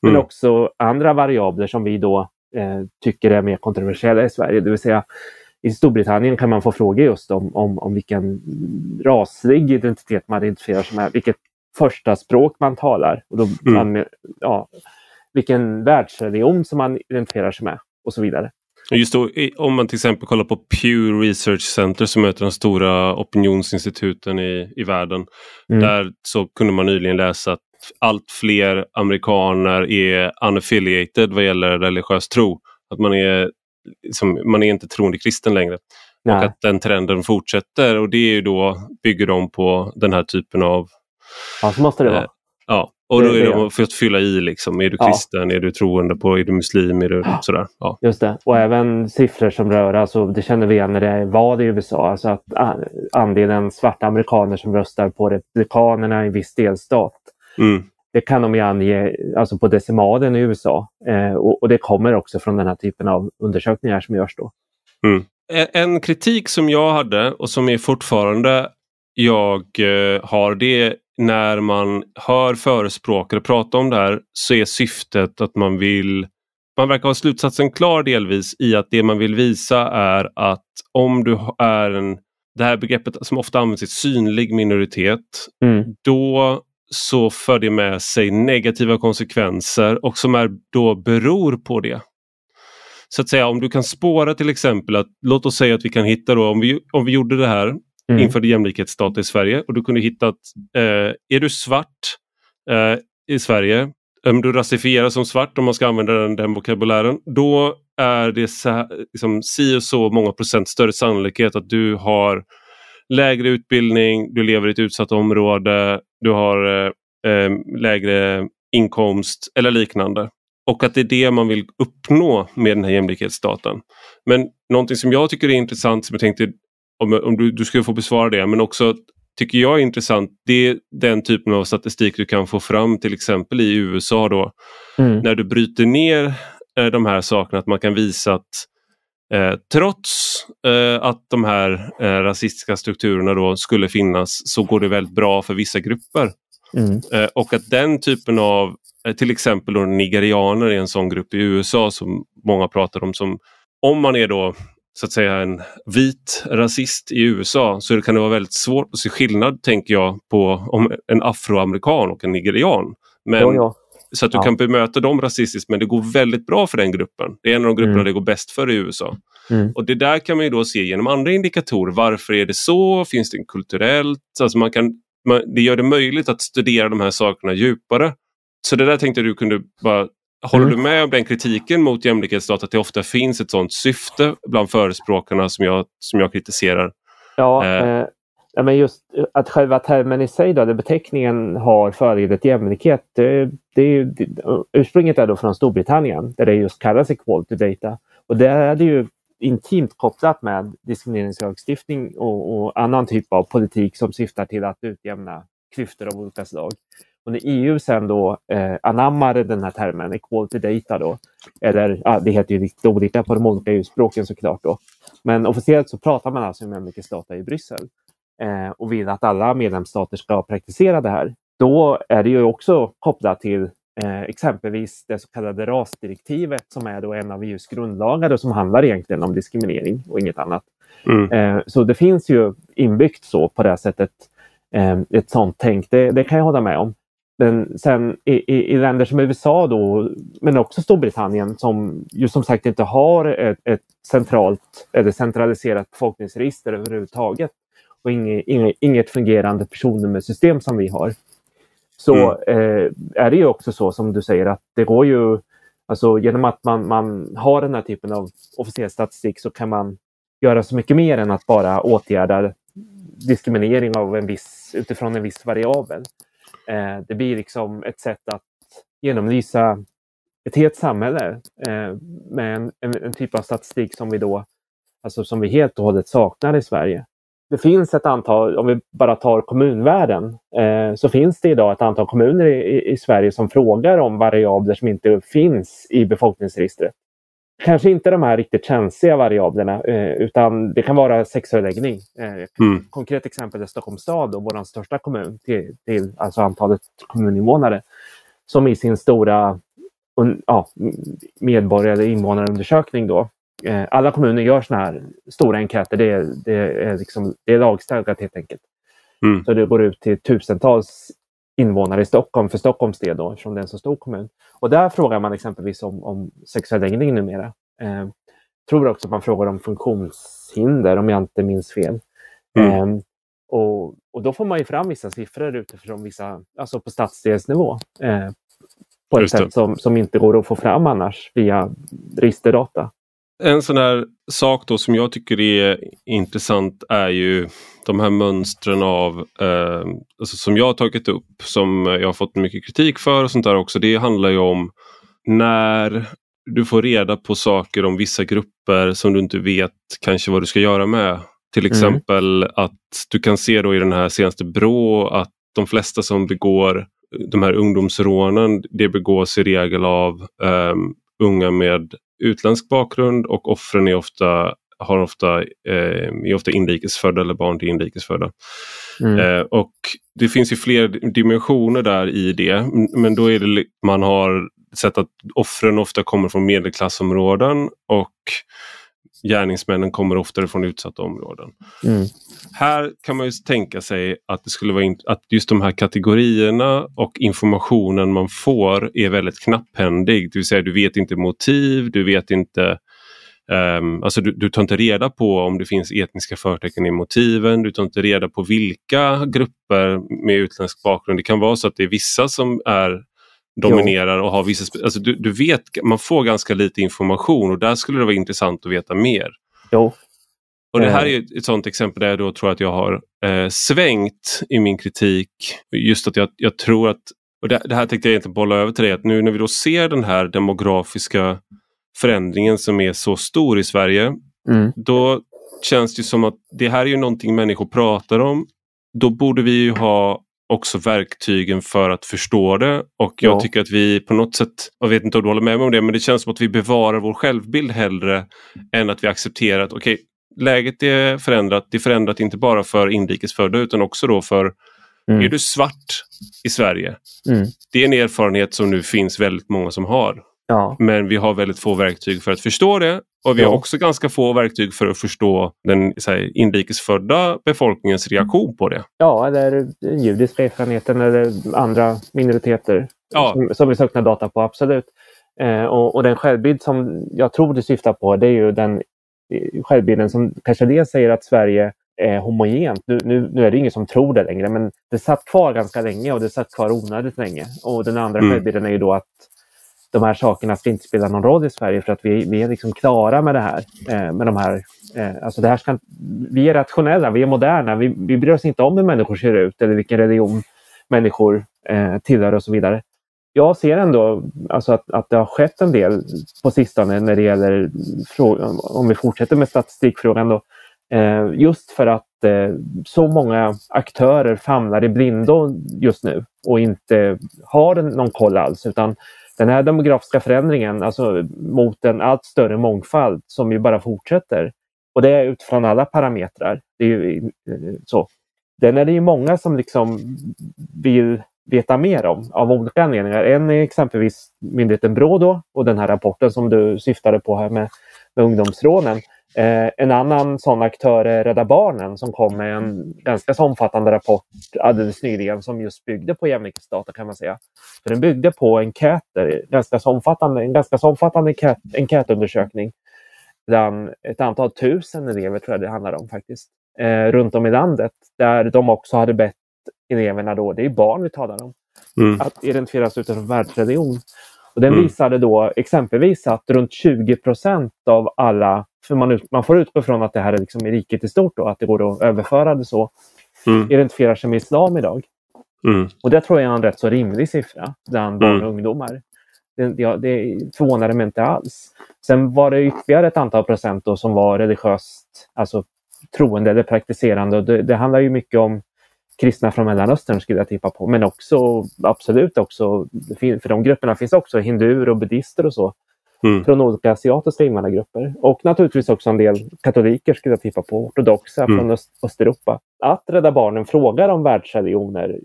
Men mm. också andra variabler som vi då eh, tycker är mer kontroversiella i Sverige. Det vill säga i Storbritannien kan man få frågor just om, om, om vilken raslig identitet man identifierar sig med, vilket första språk man talar. Och då, mm. man, ja, vilken världsreligion som man identifierar sig med och så vidare. Just då, om man till exempel kollar på Pew Research Center som av de stora opinionsinstituten i, i världen. Mm. Där så kunde man nyligen läsa att allt fler amerikaner är unaffiliated vad gäller religiös tro. Att man är, liksom, man är inte troende kristen längre. Nej. Och att den trenden fortsätter och det är ju då, bygger de på den här typen av Ja, så måste det vara. Eh, ja, och då är det för att fylla i liksom. Är du kristen, ja. är du troende på, är du muslim, är du sådär. Ja. Just det. Och även siffror som rör, alltså, det känner vi igen när det är val i USA, alltså att andelen svarta amerikaner som röstar på republikanerna i en viss delstat. Mm. Det kan de ju ange alltså på decimalen i USA eh, och, och, det kommer också från den här typen av undersökningar som görs då. Mm. En kritik som jag hade och som är fortfarande jag eh, har det när man hör förespråkare prata om det här så är syftet att man vill man verkar ha slutsatsen klar delvis i att det man vill visa är att om du är en, det här begreppet som ofta används i synlig minoritet, mm. då så för det med sig negativa konsekvenser och som är då beror på det. Så att säga om du kan spåra till exempel att låt oss säga att vi kan hitta då om vi, om vi gjorde det här mm. införde jämlikhetsdata i Sverige och du kunde hitta att eh, är du svart eh, i Sverige, om du rasifieras som svart om man ska använda den, den vokabulären, då är det så, liksom, si och så många procent större sannolikhet att du har lägre utbildning, du lever i ett utsatt område, du har eh, eh lägre inkomst eller liknande. Och att det är det man vill uppnå med den här jämlikhetsdatan. Men någonting som jag tycker är intressant som jag tänkte om, om du, du ska få besvara det, men också tycker jag är intressant, det är den typen av statistik du kan få fram till exempel i USA då. Mm. När du bryter ner eh, de här sakerna, att man kan visa att eh, trots eh, att de här eh, rasistiska strukturerna då skulle finnas så går det väldigt bra för vissa grupper. Mm. Eh, och att den typen av, eh, till exempel då nigerianer är en sån grupp i USA som många pratar om som om man är då så att säga en vit rasist i USA så kan det vara väldigt svårt att se skillnad, tänker jag, på om en afroamerikan och en nigerian. Men, ja, ja. Så att du ja. kan bemöta dem rasistiskt men det går väldigt bra för den gruppen. Det är en av de grupperna mm. det går bäst för i USA. Mm. Och det där kan man ju då se genom andra indikatorer. Varför är det så? Finns det kulturellt? Alltså man kan, man, det gör det möjligt att studera de här sakerna djupare. Så det där tänkte jag du kunde bara Håller mm. du med om den kritiken mot jämlikhetsdata att det ofta finns ett sådant syfte bland förespråkarna som jag, som jag kritiserar? Ja, eh. Eh, men just att själva termen i sig, då, beteckningen har föregått jämlikhet, det, det, det, ursprunget är då från Storbritannien där det just kallas equality data. Och där är det ju intimt kopplat med diskrimineringslagstiftning och, och annan typ av politik som syftar till att utjämna klyftor av olika slag. Och när EU sen då eh, anammade den här termen, equality data då, eller ja, det heter ju lite olika på de olika EU-språken såklart då. Men officiellt så pratar man alltså om jämlikhetsdata i Bryssel eh, och vill att alla medlemsstater ska praktisera det här. Då är det ju också kopplat till eh, exempelvis det så kallade rasdirektivet som är då en av EUs grundlagar och som handlar egentligen om diskriminering och inget annat. Mm. Eh, så det finns ju inbyggt så på det sättet eh, ett sånt tänk. Det, det, kan jag hålla med om. Men sen i, i, i, länder som USA då, men också Storbritannien som ju som sagt inte har ett, ett centralt eller centraliserat befolkningsregister överhuvudtaget och inget, inget, inget fungerande personnummersystem som vi har. Så mm. eh, är det ju också så som du säger att det går ju, alltså genom att man, man har den här typen av officiell statistik så kan man göra så mycket mer än att bara åtgärda diskriminering av en viss, utifrån en viss variabel. Eh, det blir liksom ett sätt att genomlysa ett helt samhälle eh, med en, en, en, typ av statistik som vi då, alltså som vi helt och hållet saknar i Sverige. Det finns ett antal, om vi bara tar kommunvärlden, eh, så finns det idag ett antal kommuner i, i, Sverige som frågar om variabler som inte finns i befolkningsregistret. Kanske inte de här riktigt känsliga variablerna eh, utan det kan vara sexuell läggning. Eh, mm. Konkret exempel är Stockholms stad, och vår största kommun till, till alltså antalet kommuninvånare, som i sin stora un, ja, medborgar eller invånarundersökning då. Eh, alla kommuner gör såna här stora enkäter. Det är, det är, liksom, det är lagstadgat helt enkelt. Mm. Så det går ut till tusentals invånare i Stockholm för Stockholms del då, eftersom det är en så stor kommun. Och där frågar man exempelvis om, om sexuell läggning numera. Eh, tror också att man frågar om funktionshinder om jag inte minns fel. Mm. Eh, och, och då får man ju fram vissa siffror utifrån vissa, alltså på stadsdelsnivå. Eh, på ett sätt som, som inte går att få fram annars via registerdata. En sån här sak då som jag tycker är intressant är ju de här mönstren av, eh, alltså som jag har tagit upp, som jag har fått mycket kritik för och sånt där också. Det handlar ju om när du får reda på saker om vissa grupper som du inte vet kanske vad du ska göra med. Till mm. exempel mm. att du kan se då i den här senaste Brå att de flesta som begår de här ungdomsrånen, det begås i regel av um, unga med utländsk bakgrund och offren är ofta har ofta, eh, är ofta inrikesfödda eller barn till inrikesfödda. Mm. Eh, och det finns ju fler dimensioner där i det men då är det man har sett att offren ofta kommer från medelklassområden och gärningsmännen kommer oftare från utsatta områden. Mm. Här kan man ju tänka sig att det skulle vara att just de här kategorierna och informationen man får är väldigt knapphändig. Det vill säga du vet inte motiv, du vet inte Um, alltså du, du, tar inte reda på om det finns etniska förtecken i motiven, du tar inte reda på vilka grupper med utländsk bakgrund. Det kan vara så att det är vissa som är dominerar och har vissa... Alltså du, du vet, man får ganska lite information och där skulle det vara intressant att veta mer. Jo. Och det här eh. är ett sådant exempel där jag då tror att jag har eh, svängt i min kritik. Just att jag, jag tror att, och det, det, här tänkte jag inte bolla över till dig, att nu när vi då ser den här demografiska förändringen som är så stor i Sverige, mm. då känns det som att det här är ju någonting människor pratar om. Då borde vi ju ha också verktygen för att förstå det och jag ja. tycker att vi på något sätt, jag vet inte om du håller med mig om det, men det känns som att vi bevarar vår självbild hellre än att vi accepterar att okej, okay, läget är förändrat. Det är förändrat inte bara för inrikesfödda utan också då för mm. är du svart i Sverige? Mm. Det är en erfarenhet som nu finns väldigt många som har. Ja. Men vi har väldigt få verktyg för att förstå det och vi har också ganska få verktyg för att förstå den här, inrikesfödda befolkningens reaktion på det. Ja, eller den judiska erfarenheten eller andra minoriteter ja. som, som vi saknar data på, absolut. Eh, och, och, den självbild som jag tror du syftar på det är ju den eh, självbilden som kanske dels säger att Sverige är homogent. Nu, nu, nu, är det ingen som tror det längre men det satt kvar ganska länge och det satt kvar onödigt länge. Och den andra mm. självbilden är ju då att de här sakerna ska inte spela någon roll i Sverige för att vi, vi är liksom klara med det här. Eh, med de här eh, alltså det här ska, vi är rationella, vi är moderna, vi, vi bryr oss inte om hur människor ser ut eller vilken religion människor eh, tillhör och så vidare. Jag ser ändå alltså att, att det har skett en del på sistone när det gäller, om vi fortsätter med statistikfrågan, då, eh, just för att eh, så många aktörer famlar i blindo just nu och inte har någon koll alls utan den här demografiska förändringen, alltså mot en allt större mångfald som ju bara fortsätter. Och det är utifrån alla parametrar. Det är ju, eh, så. Den är det ju många som liksom vill veta mer om av olika anledningar. En är exempelvis myndigheten Brå då, och den här rapporten som du syftade på här med, med ungdomsrånen. Eh, en annan sån aktör är Rädda Barnen som kom med en ganska så omfattande rapport alldeles nyligen som just byggde på jämlikhetsdata kan man säga. För den byggde på enkäter, ganska så omfattande, en ganska så omfattande enkät, enkätundersökning bland ett antal tusen elever tror jag det handlar om faktiskt, eh, runt om i landet. Där de också hade bett eleverna, då, det är barn vi talar om, mm. att identifieras utifrån världsreligion. Och den mm. visade då exempelvis att runt 20 procent av alla, för man, man får utgå från att det här är liksom i riket i stort, då, att det går att överföra det så, mm. identifierar sig med islam idag. Mm. Och det tror jag är en rätt så rimlig siffra bland barn mm. och ungdomar. Det, ja, det förvånade mig inte alls. Sen var det ytterligare ett antal procent som var religiöst, alltså troende eller praktiserande. Och det, det handlar ju mycket om kristna från Mellanöstern skulle jag tippa på. Men också absolut också, för de grupperna finns också hinduer och buddister och så. Mm. Från olika asiatiska invandrargrupper. Och naturligtvis också en del katoliker skulle jag tippa på, ortodoxa mm. från Öst Östeuropa. Att Rädda Barnen frågar om världsreligioner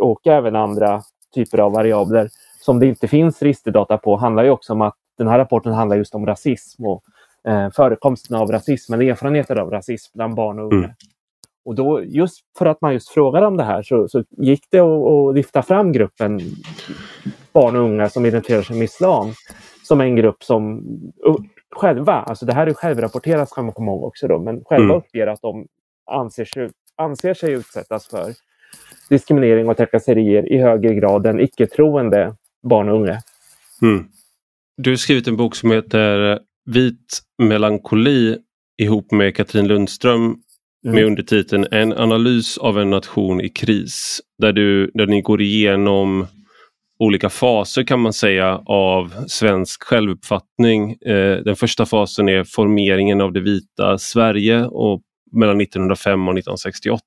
och även andra typer av variabler som det inte finns registerdata på handlar ju också om att den här rapporten handlar just om rasism och eh, förekomsten av rasism, eller erfarenheter av rasism bland barn och unga. Mm. Och då, just för att man just frågade om det här så, så gick det att, lyfta fram gruppen barn och unga som identifierar sig med islam som en grupp som själva, alltså det här är självrapporterat ska man komma ihåg också då, men själva mm. uppger att de anser sig, anser sig utsättas för diskriminering och trakasserier i högre grad än icke-troende barn och unga. Mm. Du har skrivit en bok som heter Vit melankoli ihop med Katrin Lundström Mm. med undertiteln En analys av en nation i kris. Där, du, där ni går igenom olika faser kan man säga av svensk självuppfattning. Eh, den första fasen är formeringen av det vita Sverige och mellan 1905 och 1968.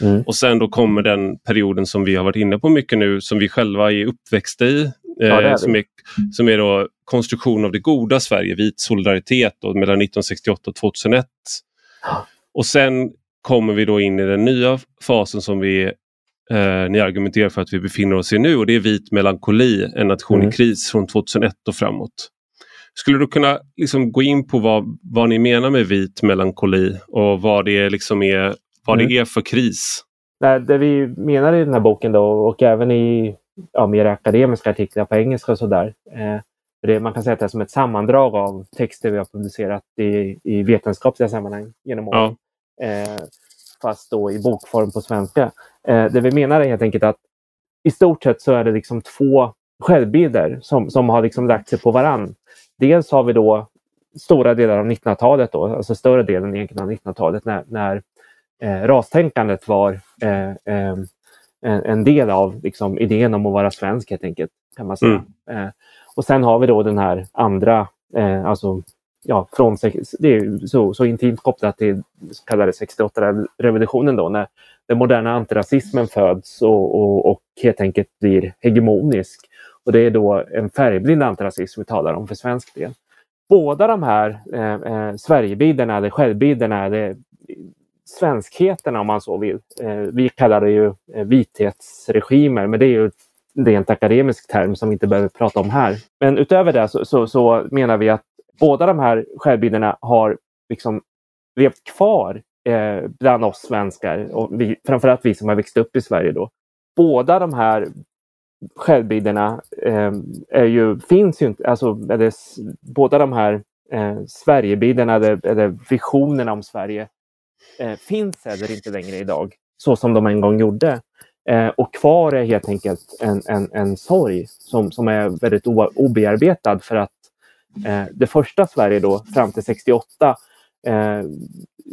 Mm. Och sen då kommer den perioden som vi har varit inne på mycket nu som vi själva är uppväxta i. Eh, ja, är som, är, som är då konstruktion av det goda Sverige, vit solidaritet då, mellan 1968 och 2001. Och sen kommer vi då in i den nya fasen som vi eh, ni argumenterar för att vi befinner oss i nu och det är vit melankoli, en nation mm. i kris från 2001 och framåt. Skulle du kunna liksom gå in på vad, vad ni menar med vit melankoli och vad det, liksom är, vad mm. det är för kris? Det vi menar i den här boken då och även i ja, mer akademiska artiklar på engelska och sådär. Eh, man kan säga att det är som ett sammandrag av texter vi har publicerat i, i vetenskapliga sammanhang genom åren. Ja. Eh, fast då i bokform på svenska. Eh, det vi menar är helt enkelt att i stort sett så är det liksom två självbilder som, som har liksom lagt sig på varann. Dels har vi då stora delar av 1900-talet, då, alltså större delen egentligen av 1900-talet när, när eh, rastänkandet var eh, eh, en, en, del av liksom, idén om att vara svensk helt enkelt. kan man säga. Mm. Och sen har vi då den här andra, eh, alltså ja, från, det är så, så intimt kopplat till så kallade 68-revolutionen då när den moderna antirasismen föds och, och, och helt enkelt blir hegemonisk. Och det är då en färgblind antirasism vi talar om för svensk del. Båda de här eh, eh, Sverigebilderna eller självbilderna eller svenskheterna om man så vill. Eh, vi kallar det ju eh, vithetsregimer men det är ju rent akademisk term som vi inte behöver prata om här. Men utöver det så, så, så menar vi att båda de här självbilderna har liksom levt kvar eh, bland oss svenskar och vi, framförallt vi som har växt upp i Sverige. Då. Båda de här självbilderna eh, är ju, finns ju inte, alltså, det, båda de här eh, Sverigebilderna eller, eller visionerna om Sverige eh, finns heller inte längre idag så som de en gång gjorde. Eh, och kvar är helt enkelt en, en, en sorg som, som är väldigt obearbetad för att Eh, det första Sverige då, fram till 68, eh,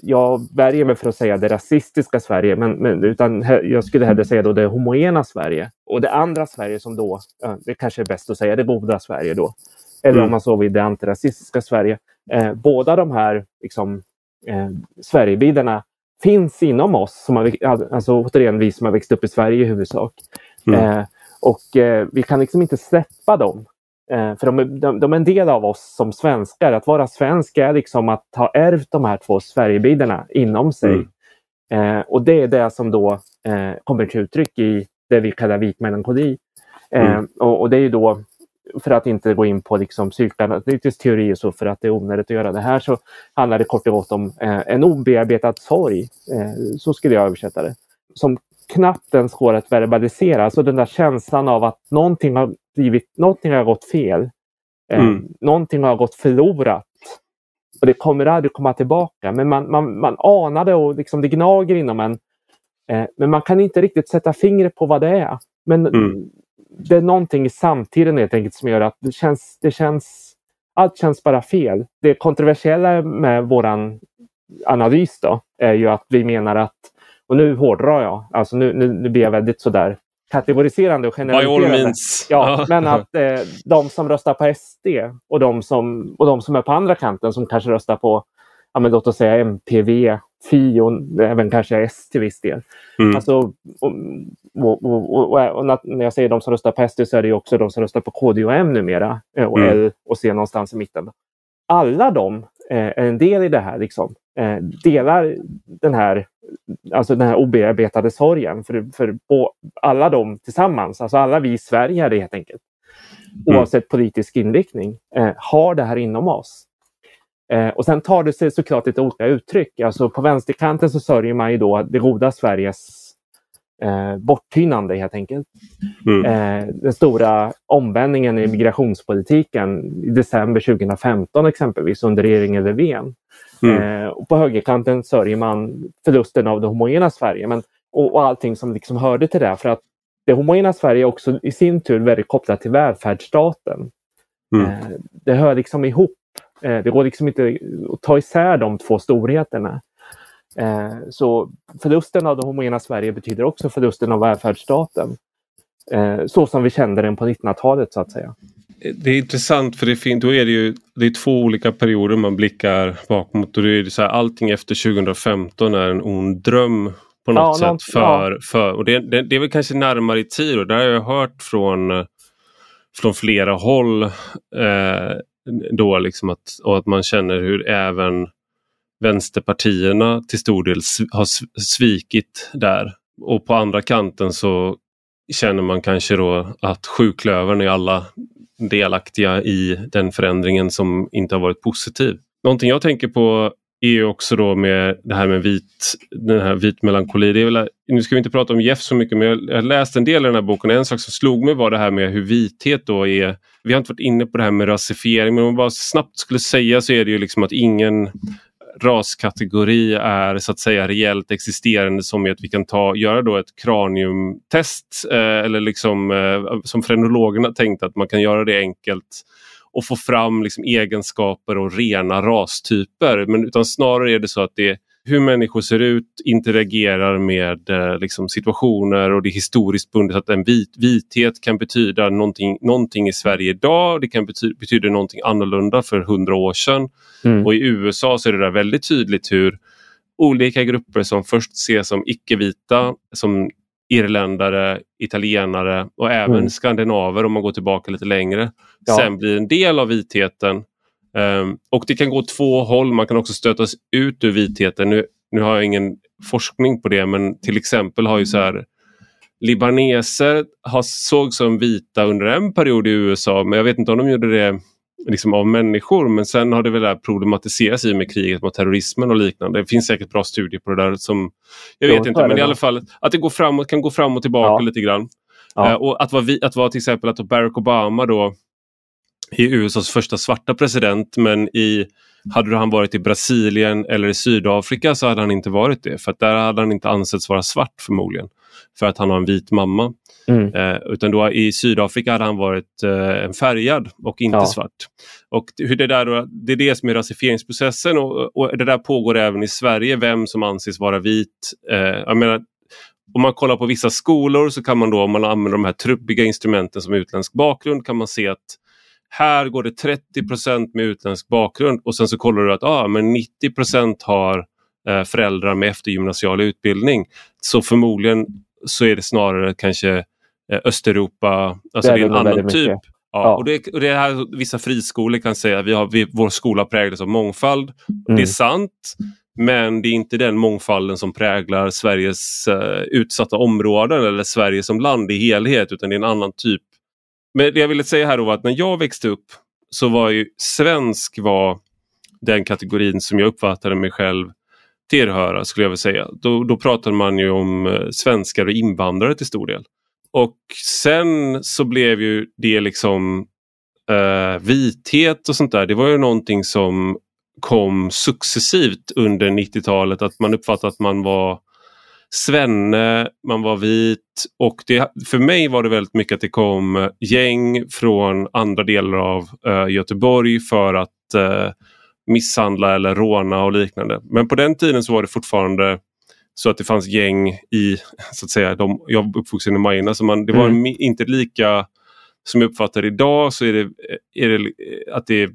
jag värjer mig för att säga det rasistiska Sverige, men, men, utan jag skulle hellre säga då det homogena Sverige. Och det andra Sverige som då, det kanske är bäst att säga det goda Sverige då. Eller mm. om man så vill, det antirasistiska Sverige. Eh, båda de här liksom, eh, Sverigebilderna finns inom oss, som har, alltså återigen vi som har växt upp i Sverige i huvudsak. Mm. Eh, och eh, vi kan liksom inte släppa dem. Eh, för de, de, de, är en del av oss som svenskar. Att vara svensk är liksom att ha ärvt de här två Sverigebilderna inom sig. Mm. Eh, och det är det som då eh, kommer till uttryck i det vi kallar vit melankoli. Mm. Eh, och, och det är ju då, för att inte gå in på liksom psykoanalytisk teori och så, för att det är onödigt att göra det här, så handlar det kort och gott om eh, en obearbetad sorg. Eh, så skulle jag översätta det. Som knappt ens går att verbalisera. Alltså den där känslan av att någonting har, blivit, någonting har gått fel. Eh, Mm. Någonting har gått förlorat. Och det kommer aldrig komma tillbaka. Men man, man, man anar det och liksom det gnager inom en. Men man kan inte riktigt sätta fingret på vad det är. Men Mm. Det är någonting i samtiden helt enkelt som gör att det känns, det känns allt känns bara fel. Det kontroversiella med våran analys då är ju att vi menar att, och nu hårdrar jag, alltså nu, nu, nu blir jag väldigt sådär kategoriserande och generaliserande. Ja, men att eh, de som röstar på SD och de som, och de som är på andra kanten som kanske röstar på, ja, men låt oss säga MPV, Fi och även kanske S till viss del. Mm. Alltså, och, och, och, och, när jag säger de som röstar på SD så är det också de som röstar på KD och M numera eh, och Mm. L och C någonstans i mitten. Alla de eh, är en del i det här. Liksom. Eh, delar den här, alltså den här obearbetade sorgen för, för alla de tillsammans, alltså alla vi i Sverige helt enkelt, Mm. oavsett politisk inriktning, eh, har det här inom oss. Eh, och sen tar det sig såklart lite olika uttryck. Alltså på vänsterkanten så sörjer man ju då det goda Sveriges eh, borttynande helt enkelt. Mm. Eh, den stora omvändningen i migrationspolitiken i december 2015 exempelvis under regeringen Löfven. Mm. Eh, och på högerkanten sörjer man förlusten av det homogena Sverige men, och, och allting som liksom hörde till det. För att det homogena Sverige är också i sin tur väldigt kopplat till välfärdsstaten. Mm. Eh, det hör liksom ihop. Eh, det går liksom inte att ta isär de två storheterna. Eh, så förlusten av det homogena Sverige betyder också förlusten av välfärdsstaten. Eh, så som vi kände den på 1900-talet så att säga. Det är intressant för det, fin- då är det ju det är två olika perioder man blickar bakåt. Och det är så här, allting efter 2015 är en ond dröm på något Ja, sätt. för, för, och det, det, det är väl kanske närmare i tid och det har jag hört från, eh, från flera håll. Eh, då liksom att, och att man känner hur även vänsterpartierna till stor del har svikit där. Och på andra kanten så känner man kanske då att sjuklövern är alla delaktiga i den förändringen som inte har varit positiv. Någonting jag tänker på är också då med det här med vit, den här vit melankoli. Det är väl, nu ska vi inte prata om Jeff så mycket men jag jag en del i den här boken. En sak som slog mig var det här med hur vithet då är. Vi har inte varit inne på det här med rasifiering men om man bara snabbt skulle säga så är det ju liksom att ingen raskategori är så att säga reellt existerande som i att vi kan ta, göra då ett kraniumtest eh, eller liksom eh, som frenologerna tänkte att man kan göra det enkelt och få fram liksom egenskaper och rena rastyper. Men utan snarare är det så att det är hur människor ser ut, interagerar med eh, liksom situationer och det är historiskt bundet att en vit, vithet kan betyda någonting, någonting i Sverige idag. Det kan bety, betyda någonting annorlunda för hundra år sedan. Mm. Och i USA så är det där väldigt tydligt hur olika grupper som först ses som icke-vita, som irländare, italienare och även Mm. skandinaver om man går tillbaka lite längre. Ja. Sen blir en del av vitheten. Ehm, och det kan gå två håll, man kan också stötas ut ur vitheten. Nu, nu har jag ingen forskning på det men till exempel har ju så här Libaneser har, såg som vita under en period i USA men jag vet inte om de gjorde det liksom av människor men sen har det väl där problematiserats i med kriget mot terrorismen och liknande. Det finns säkert bra studier på det där som jag Jo, vet så inte är det men i alla fall att det går framåt, kan gå fram och tillbaka Ja. lite grann. Ja. Eh, och att vara, vi, att vara till exempel att Barack Obama då är USAs första svarta president men i, hade han varit i Brasilien eller i Sydafrika så hade han inte varit det för där hade han inte ansetts vara svart förmodligen. För att han har en vit mamma. Mm. Eh, utan då i Sydafrika hade han varit eh, färgad och inte Ja. svart. Och hur det, där då, det är det som är rasifieringsprocessen och, och det där pågår även i Sverige, vem som anses vara vit. Eh, jag menar, om man kollar på vissa skolor så kan man då, om man använder de här trubbiga instrumenten som utländsk bakgrund, kan man se att här går det 30% med utländsk bakgrund och sen så kollar du att ah, men 90% har eh, föräldrar med eftergymnasial utbildning. Så förmodligen så är det snarare kanske eh, Östeuropa, alltså det är en annan typ. mycket. Ja. Och det, och det är här vissa friskolor kan säga att vi har, vi, vår skola präglas av mångfald. Det är Mm. sant. Men det är inte den mångfalden som präglar Sveriges uh, utsatta områden eller Sverige som land i helhet utan det är en annan typ. Men det jag ville säga här då var att när jag växte upp så var ju svensk var den kategorin som jag uppfattade mig själv tillhöra skulle jag vilja säga. Då, då pratade man ju om eh, svenskar och invandrare till stor del. Och sen så blev ju det liksom eh, vithet och sånt där. Det var ju någonting som kom successivt under 90-talet att man uppfattade att man var svenne, man var vit och det, för mig var det väldigt mycket att det kom gäng från andra delar av uh, Göteborg för att uh, misshandla eller råna och liknande. Men på den tiden så var det fortfarande så att det fanns gäng i, så att säga, de, jag var uppvuxen i Majorna, så man, det var mm. inte lika som jag uppfattar idag så är det, är det att det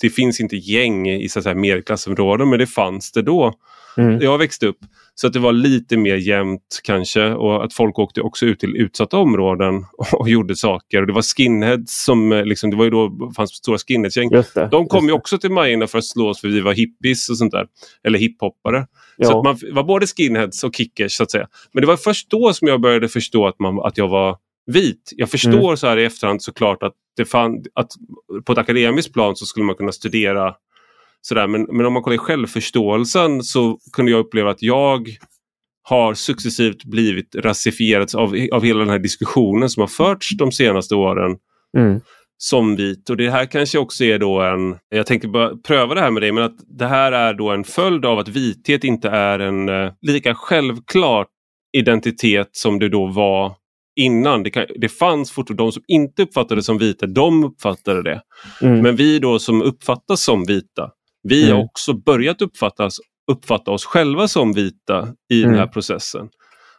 det finns inte gäng i så att säga, medelklassområden men det fanns det då. Mm. Jag växte upp så att det var lite mer jämnt kanske och att folk åkte också ut till utsatta områden och gjorde saker. Och det var skinheads som, eh, liksom, det var ju då fanns stora skinheadsgäng. De kom ju också till Majorna för att slås för vi var hippies och sånt där. Eller hiphoppare. Ja. Så man var både skinheads och kickers så att säga. Men det var först då som jag började förstå att, man, att jag var vit. Jag förstår mm. så här i efterhand såklart att, det fann, att på ett akademiskt plan så skulle man kunna studera sådär men, men om man kollar i självförståelsen så kunde jag uppleva att jag har successivt blivit rasifierad av, av hela den här diskussionen som har förts de senaste åren. Mm. som vit och det här kanske också är då en, jag tänkte bara pröva det här med dig, men att det här är då en följd av att vithet inte är en uh, lika självklar identitet som det då var innan. Det, kan, det fanns fortfarande de som inte uppfattade det som vita, de uppfattade det. Mm. Men vi då som uppfattas som vita, vi mm. har också börjat uppfattas, uppfatta oss själva som vita i mm. den här processen.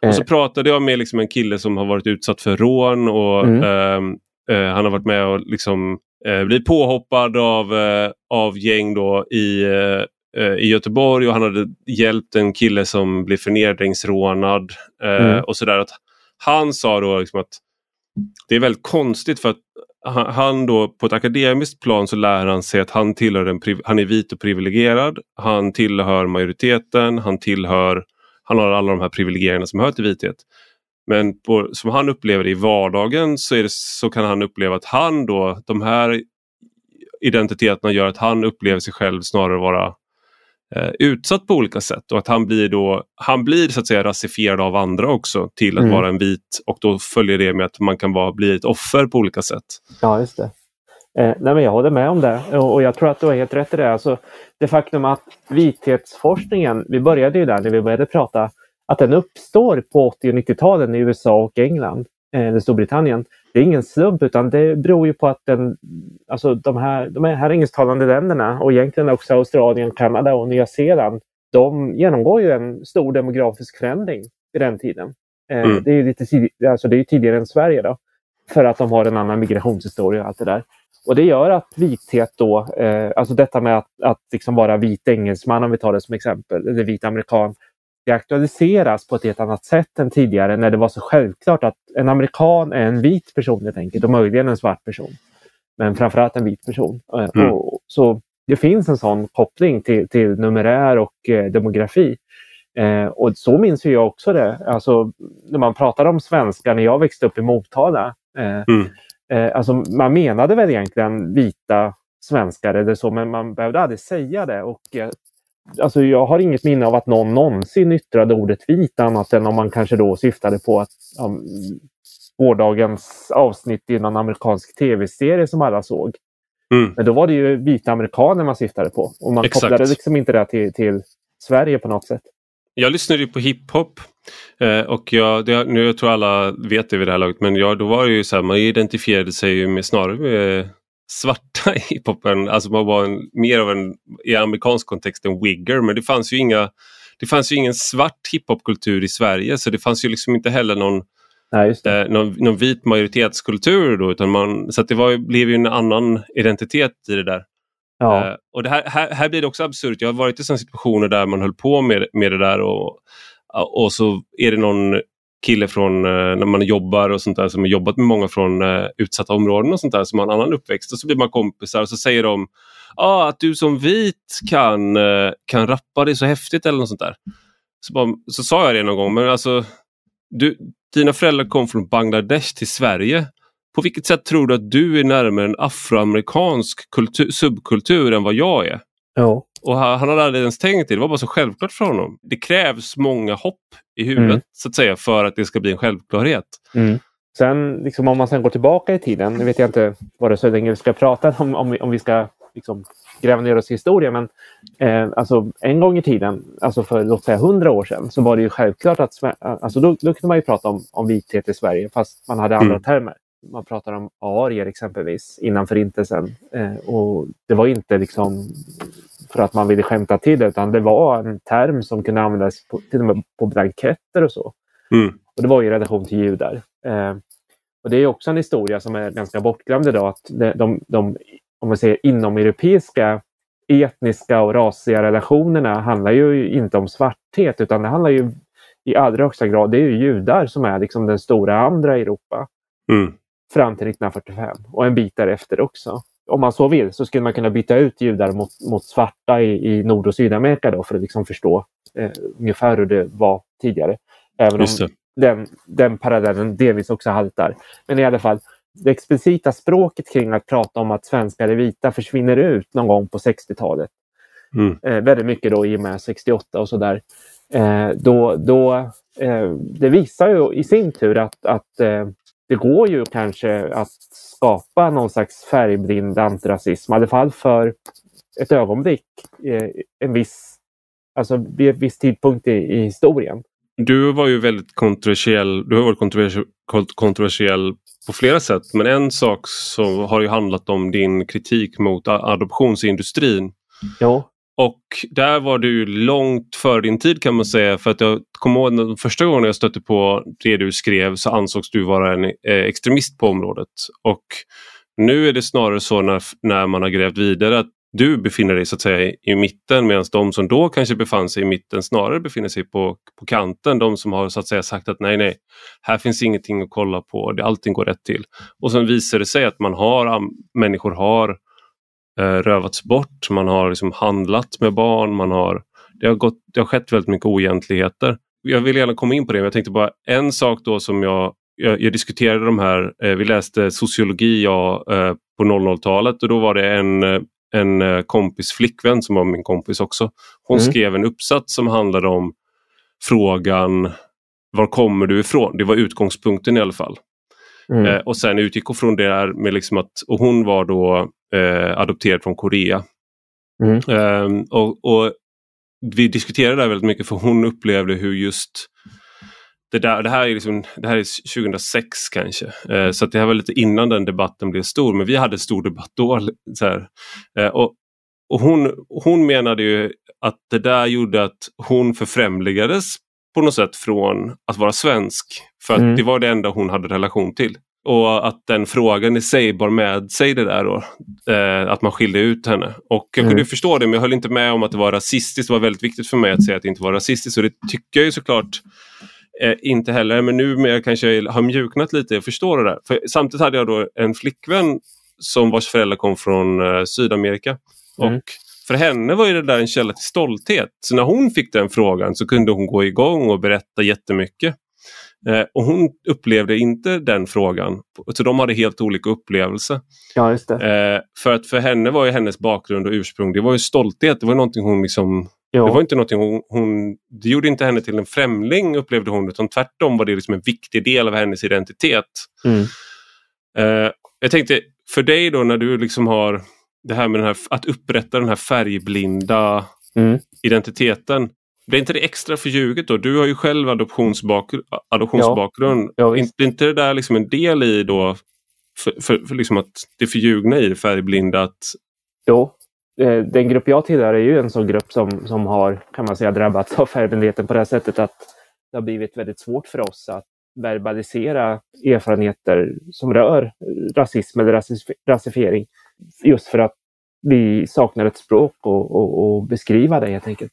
Och så eh. pratade jag med liksom en kille som har varit utsatt för rån och eh, eh, han har varit med och liksom, eh, blivit påhoppad av, eh, av gäng då i eh, i Göteborg och han hade hjälpt en kille som blev förnedringsrånad. Mm. och sådär. Att han sa då liksom att det är väldigt konstigt för att han då på ett akademiskt plan så lär han sig att han tillhör en, han är vit och privilegierad. Han tillhör majoriteten, han tillhör, han har alla de här privilegierna som hör till vithet. Men på, som han upplever det i vardagen så, det, så kan han uppleva att han då, de här identiteterna gör att han upplever sig själv snarare vara eh, utsatt på olika sätt och att han blir då han blir så att säga rasifierad av andra också till att mm. vara en vit och då följer det med att man kan vara, bli ett offer på olika sätt. Ja, just det. Eh, nej, men jag håller med om det och, och jag tror att du har helt rätt i det. Alltså, det faktum att vithetsforskningen, vi började ju där när vi började prata, att den uppstår på 80 och 90-talen i USA och England, eh, eller Storbritannien det är ingen slump utan det beror ju på att den, alltså de, här, de här engelsktalande länderna och egentligen också Australien, Kanada och Nya Zeeland, de genomgår ju en stor demografisk förändring i den tiden. Eh, mm. Det är ju lite alltså det är tidigare än Sverige då. För att de har en annan migrationshistoria och allt det där. Och det gör att vithet då, eh, alltså detta med att, att liksom vara vit engelsman om vi tar det som exempel, eller vit amerikan, det aktualiseras på ett helt annat sätt än tidigare när det var så självklart att en amerikan är en vit person helt enkelt och möjligen en svart person. Men framförallt en vit person. Eh, mm. Och, så det finns en sån koppling till, till numerär och eh, demografi. Eh, och så minns jag också det. Alltså, när man pratar om svenskar när jag växte upp i Motala. Eh, mm. eh, alltså, man menade väl egentligen vita svenskar eller så, men man behövde aldrig säga det. Och eh, alltså jag har inget minne av att någon någonsin yttrade ordet vit annat än om man kanske då syftade på att um, gårdagens avsnitt i någon amerikansk tv-serie som alla såg. Mm. Men då var det ju vita amerikaner man syftade på och man Exakt. kopplade liksom inte det till, till Sverige på något sätt. Jag lyssnade ju på hiphop eh, och jag, det, nu jag tror alla vet det vid det här laget men jag, då var det ju så här, man identifierade sig med, snarare med svarta hiphopen. Alltså man var en, mer av en, i amerikansk kontext en wigger men det fanns ju inga det fanns ju ingen svart hiphopkultur i Sverige så det fanns ju liksom inte heller någon, Nej, eh, någon, någon, vit majoritetskultur då utan man, så det var, blev ju en annan identitet i det där. Ja. Eh, och det här, här, här, blir det också absurt. Jag har varit i sådana situationer där man höll på med, med det där och, och så är det någon kille från eh, när man jobbar och sånt där som har jobbat med många från eh, utsatta områden och sånt där som har en annan uppväxt och så blir man kompisar och så säger de ah, att du som vit kan, eh, kan rappa, det är så häftigt eller något sånt där. Så, bara, så sa jag det någon gång, men alltså du, dina föräldrar kom från Bangladesh till Sverige. På vilket sätt tror du att du är närmare en afroamerikansk kultur, subkultur än vad jag är? Ja. Och han, han hade aldrig ens tänkt det, det var bara så självklart för honom. Det krävs många hopp i huvudet Mm. så att säga för att det ska bli en självklarhet. Mm. Sen liksom, om man sen går tillbaka i tiden, nu vet jag inte vad det är så länge vi ska prata om, om, vi- om vi ska liksom, gräva ner oss i historia, men eh, alltså, en gång i tiden, alltså för låt säga hundra år sedan, så var det ju självklart att alltså, då, då kunde man ju prata om, om vithet i Sverige, fast man hade andra Mm. termer. Man pratar om arier exempelvis innan förintelsen. Eh, och det var inte liksom för att man ville skämta till det, utan det var en term som kunde användas på, till och med på blanketter och så. Mm. Och det var i relation till judar. Eh, och det är också en historia som är ganska bortglömd idag. Att de, de, de om man säger inomeuropeiska etniska och rasiga relationerna handlar ju inte om svarthet utan det handlar ju i allra högsta grad, det är ju judar som är liksom den stora andra i Europa Mm. fram till 1945 och en bit därefter också. Om man så vill så skulle man kunna byta ut judar mot, mot svarta i, i Nord och Sydamerika då för att liksom förstå eh, ungefär hur det var tidigare. Även om den, den parallellen delvis också haltar. Men i alla fall, det explicita språket kring att prata om att svenskar är vita försvinner ut någon gång på 60-talet. Mm. Eh, väldigt mycket då i och med 68 och sådär. Eh, då, då, eh, det visar ju i sin tur att, att eh, det går ju kanske att skapa någon slags färgblind antirasism, i alla fall för ett ögonblick, eh, en viss, alltså vid en viss tidpunkt i, i historien. Du var ju väldigt kontroversiell, du har varit kontroversiell, kontroversiell på flera sätt men en sak som har ju handlat om din kritik mot adoptionsindustrin. Jo, och där var du långt före din tid kan man säga för att jag kommer ihåg den första gången jag stötte på det du skrev så ansågs du vara en eh, extremist på området. Och nu är det snarare så när, när man har grävt vidare att du befinner dig så att säga i, mitten medan de som då kanske befann sig i mitten snarare befinner sig på, på kanten. De som har så att säga sagt att nej, nej, här finns ingenting att kolla på, allting går rätt till. Och sen visar det sig att man har, människor har eh, rövats bort, man har liksom handlat med barn, man har, det, har gått, det har skett väldigt mycket oegentligheter. Jag vill gärna komma in på det, men jag tänkte bara en sak då som jag, jag, jag diskuterade de här, eh, vi läste sociologi ja, eh, på 00-talet och då var det en, eh, en eh, kompis flickvän som var min kompis också. Hon Mm. skrev en uppsats som handlade om frågan var kommer du ifrån? Det var utgångspunkten i alla fall. mm. Eh, och sen utgick hon från det här med liksom att, och hon var då eh, adopterad från Korea. Mm. Ehm, och, och vi diskuterade det här väldigt mycket för hon upplevde hur just det, där, det, här är liksom, det här är 2006 kanske, eh, så det här var lite innan den debatten blev stor, men vi hade stor debatt då. Eh, och och hon, hon menade ju att det där gjorde att hon förfrämligades på något sätt från att vara svensk. För att Mm. det var det enda hon hade relation till. Och att den frågan i sig bar med sig det där då. Eh, att man skilde ut henne. Och jag kunde Mm. ju förstå det men jag höll inte med om att det var rasistiskt. Det var väldigt viktigt för mig att säga att det inte var rasistiskt. Och det tycker jag ju såklart eh, inte heller. Men nu med kanske jag har mjuknat lite. Jag förstår det där. För samtidigt hade jag då en flickvän som vars föräldrar kom från eh, Sydamerika. Mm. Och för henne var ju det där en källa till stolthet. Så när hon fick den frågan så kunde hon gå igång och berätta jättemycket. Eh, och hon upplevde inte den frågan. Så de hade helt olika upplevelser. Ja, just det. Eh, för att för henne var ju hennes bakgrund och ursprung, det var ju stolthet. Det var någonting hon liksom Jo. det var inte någonting hon, hon, det gjorde inte henne till en främling upplevde hon utan tvärtom var det liksom en viktig del av hennes identitet. Mm. Eh, jag tänkte för dig då när du liksom har det här med här, att upprätta den här färgblinda Mm. identiteten. Blir inte det extra förljuget då? Du har ju själv adoptionsbakgr- adoptionsbakgrund. Ja. Blir inte det där liksom en del i då för, för, för liksom att det förljugna i det färgblinda? Att, Jo, eh, den grupp jag tillhör är ju en sån grupp som, som har, kan man säga, drabbats av färgblindheten på det här sättet att det har blivit väldigt svårt för oss att verbalisera erfarenheter som rör rasism eller rasif- rasifiering. Just för att vi saknar ett språk och, och, och beskriva det helt enkelt.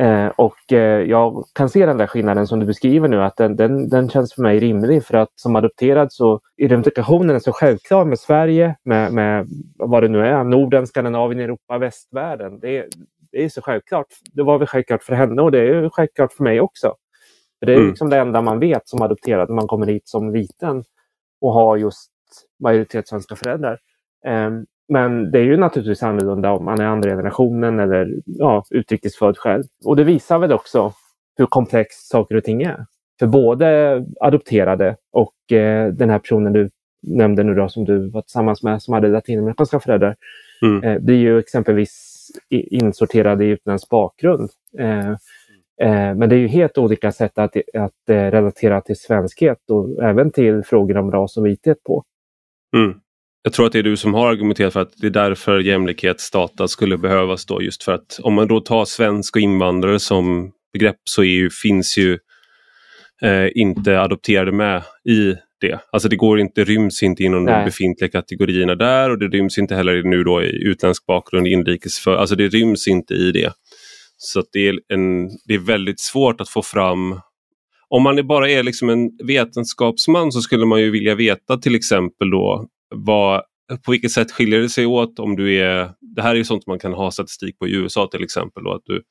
Eh, och eh, jag kan se den där skillnaden som du beskriver nu, att den, den, den känns för mig rimlig för att som adopterad så identifikationen är så självklar med Sverige, med, med vad det nu är, Norden, Skandinavien, Europa, västvärlden. Det, det är så självklart. Det var väl självklart för henne och det är självklart för mig också. För det är mm. liksom det enda man vet som adopterad när man kommer hit som liten och har just majoritet svenska föräldrar. Um, men det är ju naturligtvis annorlunda om man är andra generationen eller ja, utrikesfödd själv. Och det visar väl också hur komplext saker och ting är. För både adopterade och eh, den här personen du nämnde nu då som du var tillsammans med som hade latinamerikanska föräldrar mm. eh, blir ju exempelvis insorterade i utländsk bakgrund. Eh, eh, men det är ju helt olika sätt att, att eh, relatera till svenskhet och även till frågor om ras och vithet på. Mm. Jag tror att det är du som har argumenterat för att det är därför jämlikhetsdata skulle behövas då just för att om man då tar svensk och invandrare som begrepp så ju, finns ju eh, inte adopterade med i det. Alltså det går inte, ryms inte inom Nej. de befintliga kategorierna där och det ryms inte heller nu då i utländsk bakgrund, inrikes för, alltså det ryms inte i det. Så det är, en, det är väldigt svårt att få fram om man bara är liksom en vetenskapsman så skulle man ju vilja veta till exempel då vad, på vilket sätt skiljer det sig åt om du är, det här är sånt man kan ha statistik på i USA till exempel, då, att du, mm.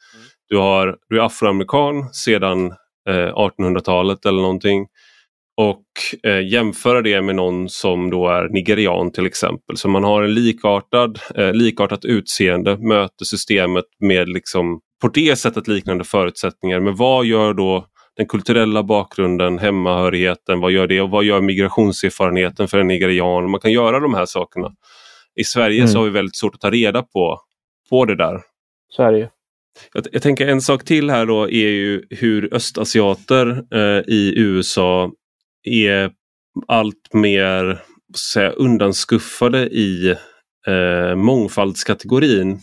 du, har, du är afroamerikan sedan eh, 1800-talet eller någonting och eh, jämföra det med någon som då är nigerian till exempel. Så man har en likartad, eh, likartat utseende, möter systemet med liksom på det sättet liknande förutsättningar. Men vad gör då den kulturella bakgrunden, hemmahörigheten, vad gör det och vad gör migrationserfarenheten för en nigerian? Man kan göra de här sakerna. I Sverige mm. så har vi väldigt svårt att ta reda på, på det där. Sverige. Jag, jag tänker en sak till här då är ju hur östasiater eh, i USA är allt mer säga, undanskuffade i eh, mångfaldskategorin.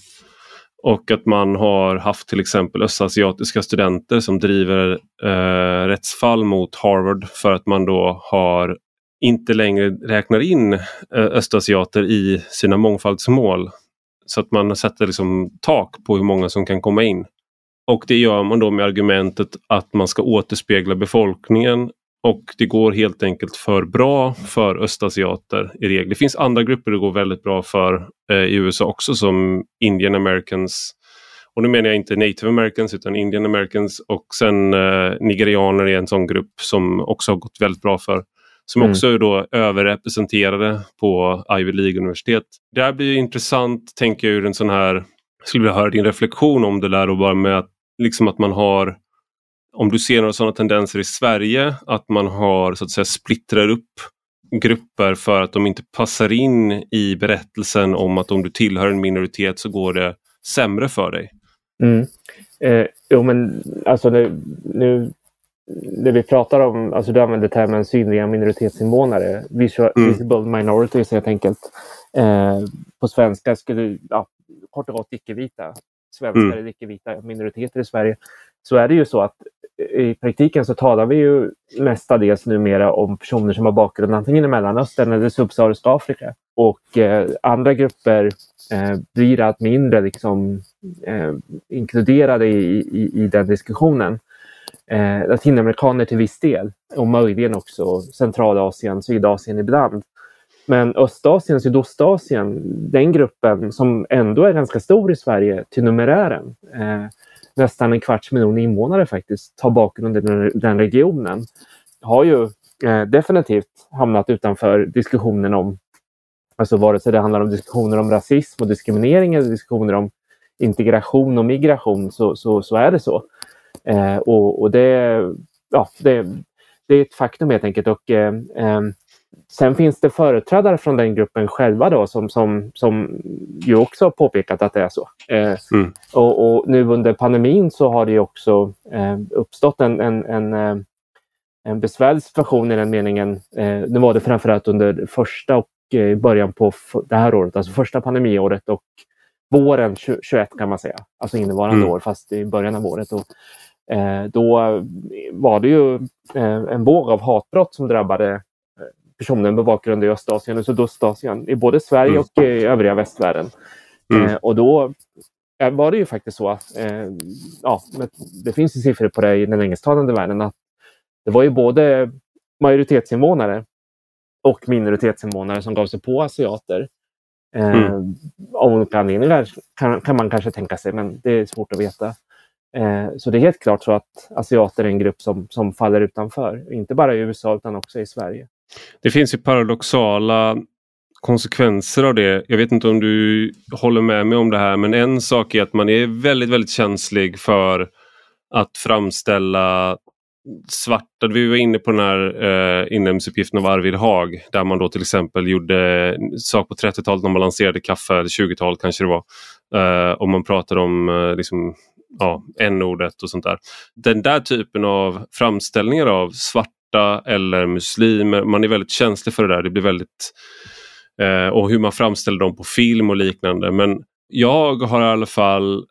Och att man har haft till exempel östasiatiska studenter som driver eh, rättsfall mot Harvard för att man då har inte längre räknar in eh, östasiater i sina mångfaldsmål. Så att man sätter liksom tak på hur många som kan komma in. Och det gör man då med argumentet att man ska återspegla befolkningen och det går helt enkelt för bra för östasiater i regel. Det finns andra grupper det går väldigt bra för eh, i USA också som Indian Americans. Och nu menar jag inte native americans utan Indian americans och sen eh, nigerianer är en sån grupp som också har gått väldigt bra för. Som mm. också är då överrepresenterade på Ivy League-universitet. Det här blir intressant, tänker jag, ur en sån här, jag skulle vilja höra din reflektion om det där och bara med att, liksom att man har om du ser några sådana tendenser i Sverige, att man har så att säga splittrar upp grupper för att de inte passar in i berättelsen om att om du tillhör en minoritet så går det sämre för dig. Mm. Eh, jo men alltså nu, nu när vi pratar om, alltså du använder termen synliga minoritetsinvånare, visual, mm. visible minorities helt enkelt. Eh, på svenska skulle, ja, kort och gott icke-vita. Svenskar mm. är icke-vita minoriteter i Sverige. Så är det ju så att i praktiken så talar vi ju mestadels numera om personer som har bakgrund antingen i Mellanöstern eller subsahariska Afrika. Och eh, andra grupper eh, blir allt mindre liksom, eh, inkluderade i, i, i, den diskussionen. Eh, latinamerikaner till viss del och möjligen också Centralasien, Sydasien ibland. Men Östasien, Sydostasien, den gruppen som ändå är ganska stor i Sverige till numerären, eh, nästan en kvarts miljon invånare faktiskt har bakgrund i den, den regionen har ju eh, definitivt hamnat utanför diskussionen om, alltså vare sig det handlar om diskussioner om rasism och diskriminering eller diskussioner om integration och migration så, så, så är det så. Eh, och, och det, ja, det, det är ett faktum helt enkelt. Och, eh, eh Sen finns det företrädare från den gruppen själva då som, som, som ju också har påpekat att det är så. Eh, mm. och, och, nu under pandemin så har det också eh, uppstått en, en, en, eh, en besvärlig situation i den meningen. Eh, nu var det framförallt under första och eh, början på det här året, alltså första pandemiåret och våren 2021 kan man säga, alltså innevarande mm. år fast i början av året. Och, eh, då var det ju en våg av hatbrott som drabbade personer med bakgrund i Östasien och Sydostasien i både Sverige mm. och i övriga västvärlden. Mm. Eh, och då var det ju faktiskt så. Eh, ja, det finns ju siffror på det i den engelsktalande världen att det var ju både majoritetsinvånare och minoritetsinvånare som gav sig på asiater. Eh, mm. Av olika anledningar kan, kan, man kanske tänka sig, men det är svårt att veta. Eh, så det är helt klart så att asiater är en grupp som, som faller utanför. Inte bara i USA utan också i Sverige. Det finns ju paradoxala konsekvenser av det. Jag vet inte om du håller med mig om det här men en sak är att man är väldigt, väldigt känslig för att framställa svarta, vi var inne på den här eh, inlämningsuppgiften av Arvid Haag där man då till exempel gjorde sak på 30-talet när man lanserade kaffe, eller 20-talet kanske det var. Eh, och man pratade om eh, liksom, ja, n-ordet och sånt där. Den där typen av framställningar av svarta eller muslimer, man är väldigt känslig för det där. Det blir väldigt eh, och hur man framställer dem på film och liknande. Men jag har i alla fall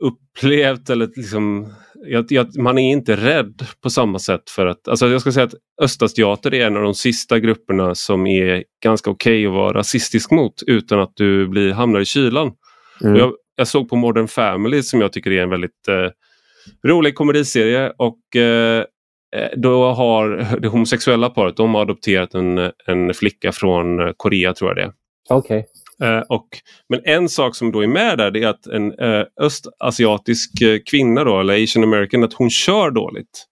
upplevt eller liksom jag, jag, man är inte rädd på samma sätt för att, alltså jag ska säga att östasiater är en av de sista grupperna som är ganska okej okay att vara rasistisk mot utan att du blir, hamnar i kylan. Mm. Jag, jag, såg på Modern Family som jag tycker är en väldigt eh, rolig komediserie och eh då har det homosexuella paret de har adopterat en, en flicka från Korea tror jag det är. Okay. Och, men en sak som då är med där är att en uh, östasiatisk kvinna då, eller asian american, att hon kör dåligt.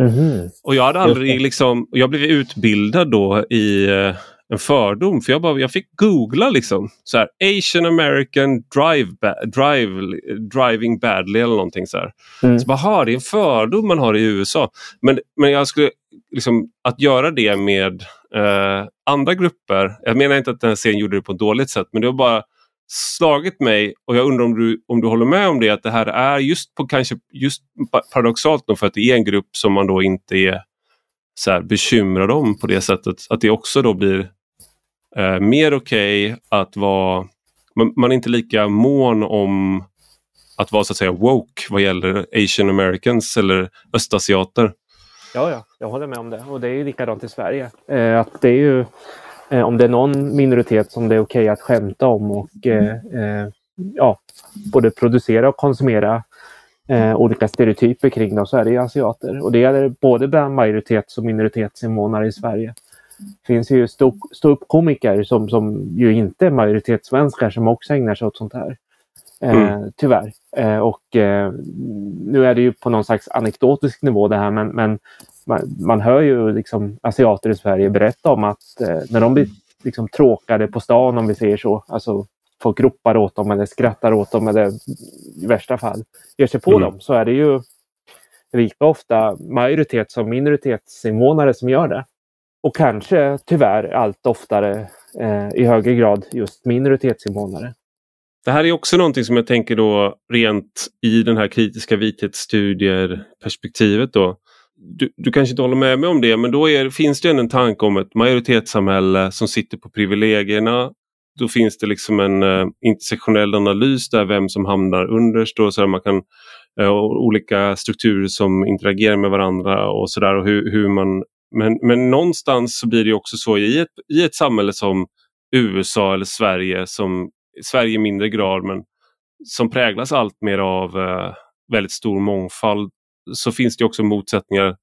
Mm -hmm. Och jag hade aldrig liksom, jag blev utbildad då i en fördom för jag, bara, jag fick googla liksom. Så här, Asian American drive, drive, driving badly eller någonting så här. Mm. Så bara, det är en fördom man har i USA. Men, men jag skulle liksom, att göra det med eh, andra grupper. Jag menar inte att den här serien gjorde det på ett dåligt sätt men det har bara slagit mig och jag undrar om du, om du håller med om det att det här är just på kanske just paradoxalt för att det är en grupp som man då inte är så här, bekymrad om på det sättet. Att det också då blir eh, mer okej okay att vara, man, man är inte lika mån om att vara så att säga woke vad gäller asian americans eller östasiater. Ja, ja, jag håller med om det. Och det är ju likadant i Sverige. Eh, att det är ju, eh, om det är någon minoritet som det är okej okay att skämta om och eh, eh, ja, både producera och konsumera eh, olika stereotyper kring dem så är det ju asiater. Och det gäller både bland majoritets och minoritetsinvånare i Sverige. Finns ju ståuppkomiker som, som ju inte är majoritetssvenskar som också ägnar sig åt sånt här. Eh, mm. Tyvärr. Eh, och eh, nu är det ju på någon slags anekdotisk nivå det här men, men man, man, hör ju liksom asiater i Sverige berätta om att eh, när de blir liksom tråkade på stan om vi säger så, alltså folk ropar åt dem eller skrattar åt dem eller i värsta fall ger sig på mm. dem så är det ju lika ofta majoritets och minoritetsinvånare som gör det. Och kanske tyvärr allt oftare eh, i högre grad just minoritetsinvånare. Det här är också någonting som jag tänker då rent i den här kritiska vithetsstudier perspektivet då. Du, du, kanske inte håller med mig om det men då är, finns det en tanke om ett majoritetssamhälle som sitter på privilegierna. Då finns det liksom en eh, intersektionell analys där vem som hamnar underst och så där man kan eh, olika strukturer som interagerar med varandra och sådär och hur, hur man men, men någonstans så blir det också så i ett, i ett samhälle som USA eller Sverige som Sverige i mindre grad men som präglas allt mer av eh, väldigt stor mångfald så finns det också motsättningar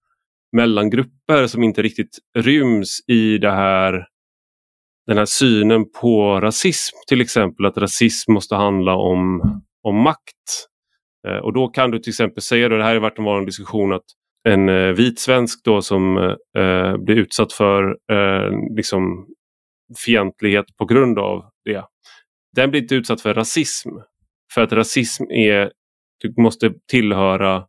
mellan grupper som inte riktigt ryms i det här den här synen på rasism till exempel att rasism måste handla om, om makt. Eh, och då kan du till exempel säga, och det här har varit en vanlig diskussion, att en eh, vit svensk då som eh, blir utsatt för eh, liksom fientlighet på grund av det den blir inte utsatt för rasism. För att rasism är, du måste tillhöra,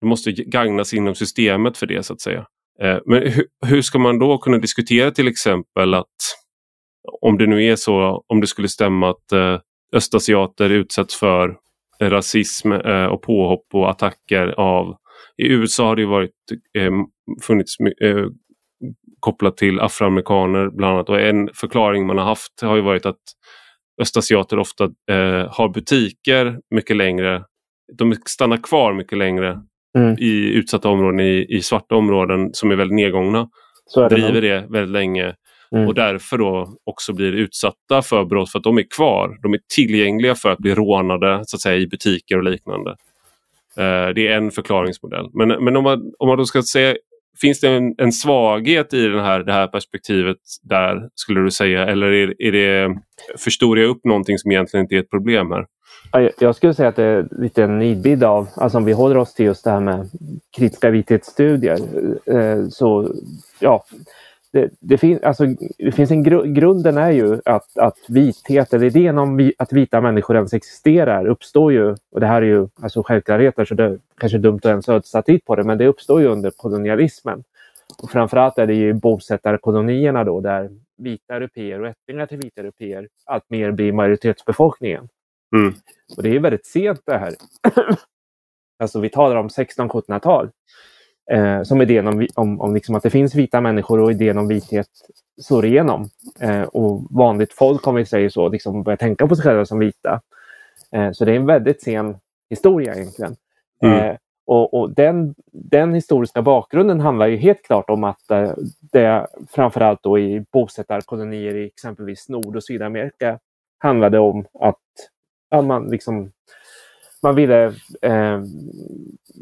du måste gagnas inom systemet för det så att säga. Eh, men hur, hur ska man då kunna diskutera till exempel att om det nu är så, om det skulle stämma att eh, östasiater utsätts för rasism eh, och påhopp och attacker av i USA har det varit eh, funnits eh, kopplat till afroamerikaner bland annat och en förklaring man har haft har ju varit att östasiater ofta eh, har butiker mycket längre. De stannar kvar mycket längre mm. i utsatta områden, i, i, svarta områden som är väldigt nedgångna. Så det driver det väldigt länge. mm. och därför då också blir utsatta för brott för att de är kvar. De är tillgängliga för att bli rånade så att säga, i butiker och liknande. Eh, det är en förklaringsmodell. Men, men om, man, om man då ska säga Finns det en, en svaghet i den här, det här perspektivet där skulle du säga eller är, är det, förstorar jag upp någonting som egentligen inte är ett problem här? Jag skulle säga att det är lite en nidbild av, alltså om vi håller oss till just det här med kritiska vithetsstudier. Eh, så ja, det, det, fin, alltså, det finns en gru, grunden är ju att, att vithet, eller idén om vi, att vita människor ens existerar uppstår ju, och det här är ju alltså självklarheter så det är kanske dumt att ens ödsla tid på det, men det uppstår ju under kolonialismen. Och framförallt är det ju bosättarkolonierna då där vita europeer och ättlingar till vita europeer alltmer blir majoritetsbefolkningen. Mm. Och det är väldigt sent det här. alltså vi talar om 1600-1700-tal. Eh, som idén om, om, om liksom att det finns vita människor och idén om vithet slår igenom. Eh, och vanligt folk, om vi säger så, liksom börjar tänka på sig själva som vita. Eh, så det är en väldigt sen historia egentligen. Mm. Eh, och, och den, den, historiska bakgrunden handlar ju helt klart om att eh, det framförallt då i bosättarkolonier i exempelvis Nord och Sydamerika handlade om att ja, man liksom man ville eh,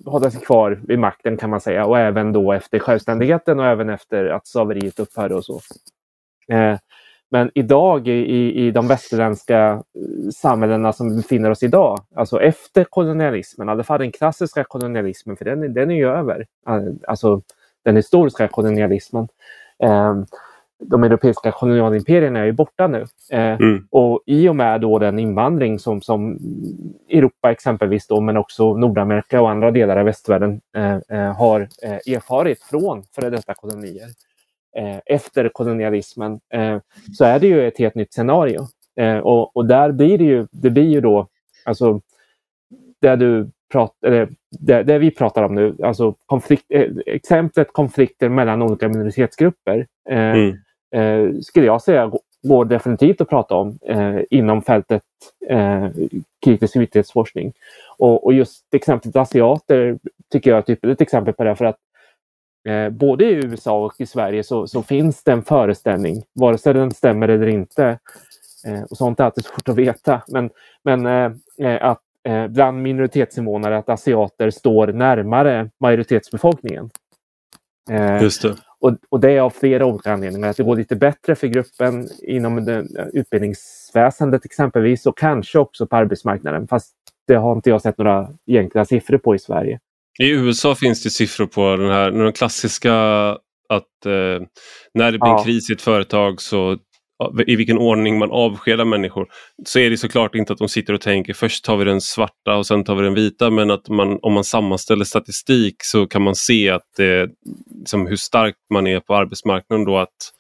hålla sig kvar vid makten kan man säga och även då efter självständigheten och även efter att slaveriet upphörde och så. Eh, men idag i, i de västerländska eh, samhällena som vi befinner oss idag, alltså efter kolonialismen, i alla fall den klassiska kolonialismen, för den, den är ju över, eh, alltså den historiska kolonialismen. Eh, de europeiska kolonialimperierna är ju borta nu. Eh, mm. Och i och med då den invandring som, som Europa exempelvis då, men också Nordamerika och andra delar av västvärlden eh, eh har eh, erfarit från före detta kolonier eh, efter kolonialismen eh, så är det ju ett helt nytt scenario. och, och där blir det ju, det blir ju då, alltså det du prat, eller det, det, vi pratar om nu, alltså konflikt, exemplet konflikter mellan olika minoritetsgrupper. Mm eh, skulle jag säga går definitivt att prata om eh, inom fältet eh, kritisk vittighetsforskning. Och, och, just exemplet asiater tycker jag är typ ett exempel på det för att eh, både i USA och i Sverige så, så, finns det en föreställning, vare sig den stämmer eller inte. Eh, och sånt är alltid svårt att veta. Men, men eh, eh, att eh, bland minoritetsinvånare att asiater står närmare majoritetsbefolkningen. Eh, just det. Och, och det är av flera olika anledningar. Att det går lite bättre för gruppen inom det, utbildningsväsendet exempelvis och kanske också på arbetsmarknaden. Fast det har inte jag sett några egentliga siffror på i Sverige. I USA finns det siffror på den här den klassiska att eh, när det blir ja. kris i ett företag så i vilken ordning man avskedar människor så är det såklart inte att de sitter och tänker först tar vi den svarta och sen tar vi den vita men att man, om man sammanställer statistik så kan man se att det, liksom hur starkt man är på arbetsmarknaden då att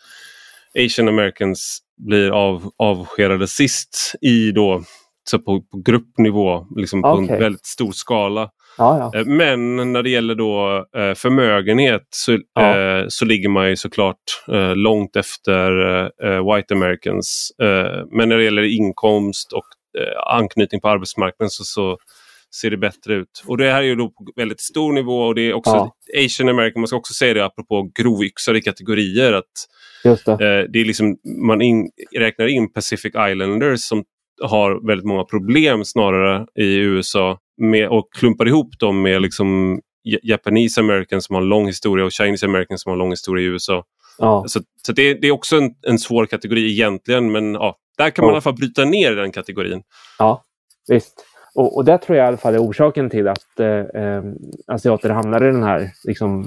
Asian Americans blir av, avskedade sist i då, så på, på gruppnivå, liksom okay. på en väldigt stor skala. Ja, ja. Eh, men när det gäller då eh, förmögenhet så, ja. Eh, så ligger man ju såklart långt efter White Americans. Men när det gäller inkomst och anknytning på arbetsmarknaden så, så ser det bättre ut. Och det här är ju då på väldigt stor nivå och det är också ja. Asian American, man ska också säga det apropå grovyxade kategorier. att det. det är liksom, Man in, räknar in Pacific Islanders som har väldigt många problem snarare i USA med, och klumpar ihop dem med liksom Japanese American som har en lång historia och Chinese American som har en lång historia i USA. Ja. Så, så det, det, är också en, en svår kategori egentligen men ja, där kan man ja. i alla fall bryta ner den kategorin. Ja, visst. Och, och det tror jag i alla fall är orsaken till att eh, eh, asiater hamnar i den här liksom,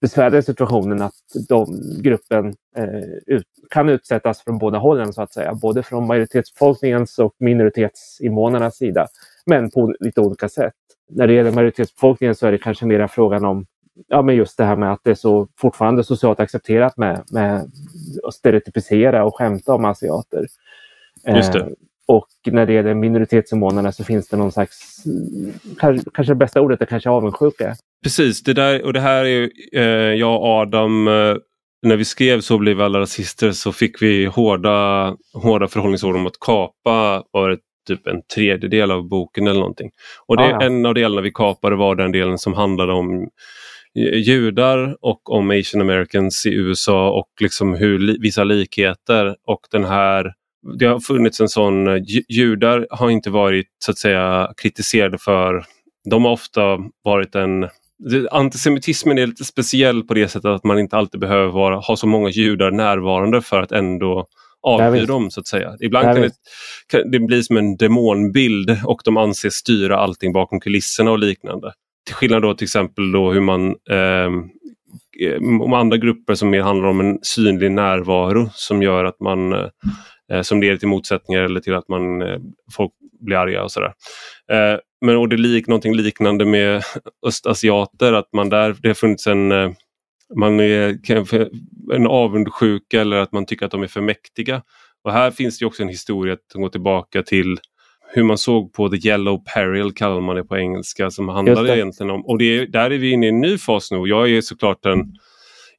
besvärliga situationen att de, gruppen eh, ut, kan utsättas från båda hållen så att säga. Både från majoritetsbefolkningens och minoritetsinvånarnas sida. Men på lite olika sätt. När det gäller majoritetsbefolkningen så är det kanske mera frågan om ja, men just det här med att det är så fortfarande socialt accepterat med, med att stereotypisera och skämta om asiater. Just det. Eh, och när det gäller minoritetsinvånarna så finns det någon slags, kanske, kanske det bästa ordet är kanske avundsjuka. Precis, det där, och det här är eh, jag och Adam, eh, när vi skrev Så blev vi alla rasister så fick vi hårda, hårda förhållningsord om att kapa var det typ en tredjedel av boken eller någonting. Och det, ah, ja. en av delarna vi kapade var den delen som handlade om judar och om Asian Americans i USA och liksom hur li vissa likheter och den här det har funnits en sån, judar har inte varit så att säga kritiserade för, de har ofta varit en Antisemitismen är lite speciell på det sättet att man inte alltid behöver vara, ha så många judar närvarande för att ändå avsky dem så att säga. Ibland kan det, kan det bli som en demonbild och de anses styra allting bakom kulisserna och liknande. Till skillnad då till exempel då hur man ehm, eh, om andra grupper som mer handlar om en synlig närvaro som gör att man eh, som leder till motsättningar eller till att man eh, folk blir arga och sådär. Eh, men och det är lik, någonting liknande med östasiater att man där, det har funnits en eh, man är en avundsjuka eller att man tycker att de är för mäktiga. Och här finns det också en historia som går tillbaka till hur man såg på The Yellow Peril kallar man det på engelska som handlar egentligen om, och det är, där är vi inne i en ny fas nu. Jag är såklart en,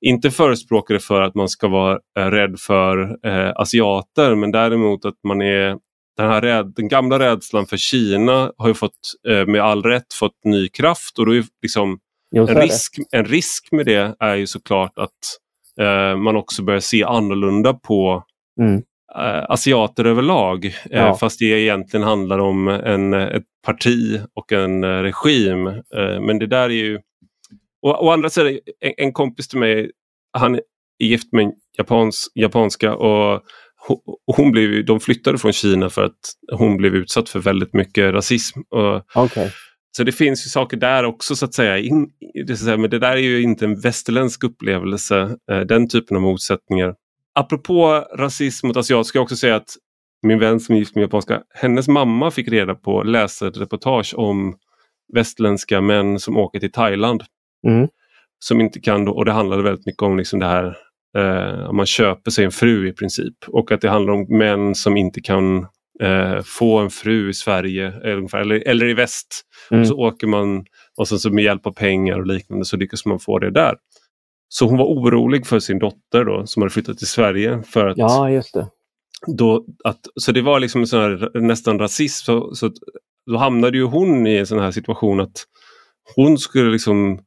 inte förespråkare för att man ska vara äh, rädd för äh, asiater men däremot att man är den, här räd, den gamla rädslan för Kina har ju fått äh, med all rätt fått ny kraft och då är liksom en, risk, en risk med det är ju såklart att man också börjar se annorlunda på mm äh, asiater överlag. Eh, ja. Äh, fast det egentligen handlar om en, ett parti och en äh, regim. men det där är ju... Å andra sidan, en, en, kompis till mig, han är gift med en japans, japanska och hon blev, de flyttade från Kina för att hon blev utsatt för väldigt mycket rasism. Och, okay. Så det finns ju saker där också så att säga. In, det, så säga men det där är ju inte en västerländsk upplevelse, den typen av motsättningar. Apropå rasism mot asiater ska jag också säga att min vän som är gift med japanska, hennes mamma fick reda på, läsa ett reportage om västländska män som åker till Thailand. Mm. Som inte kan, och det handlade väldigt mycket om liksom det här eh, man köper sig en fru i princip och att det handlar om män som inte kan eh, få en fru i Sverige eller, eller i väst. Mm. Och så åker man och så, så med hjälp av pengar och liknande så lyckas man få det där. Så hon var orolig för sin dotter då, som hade flyttat till Sverige. För att, ja, just det. Då, att, så det var liksom en sån här, nästan rasism. Så, så då hamnade ju hon i en sån här situation att hon skulle liksom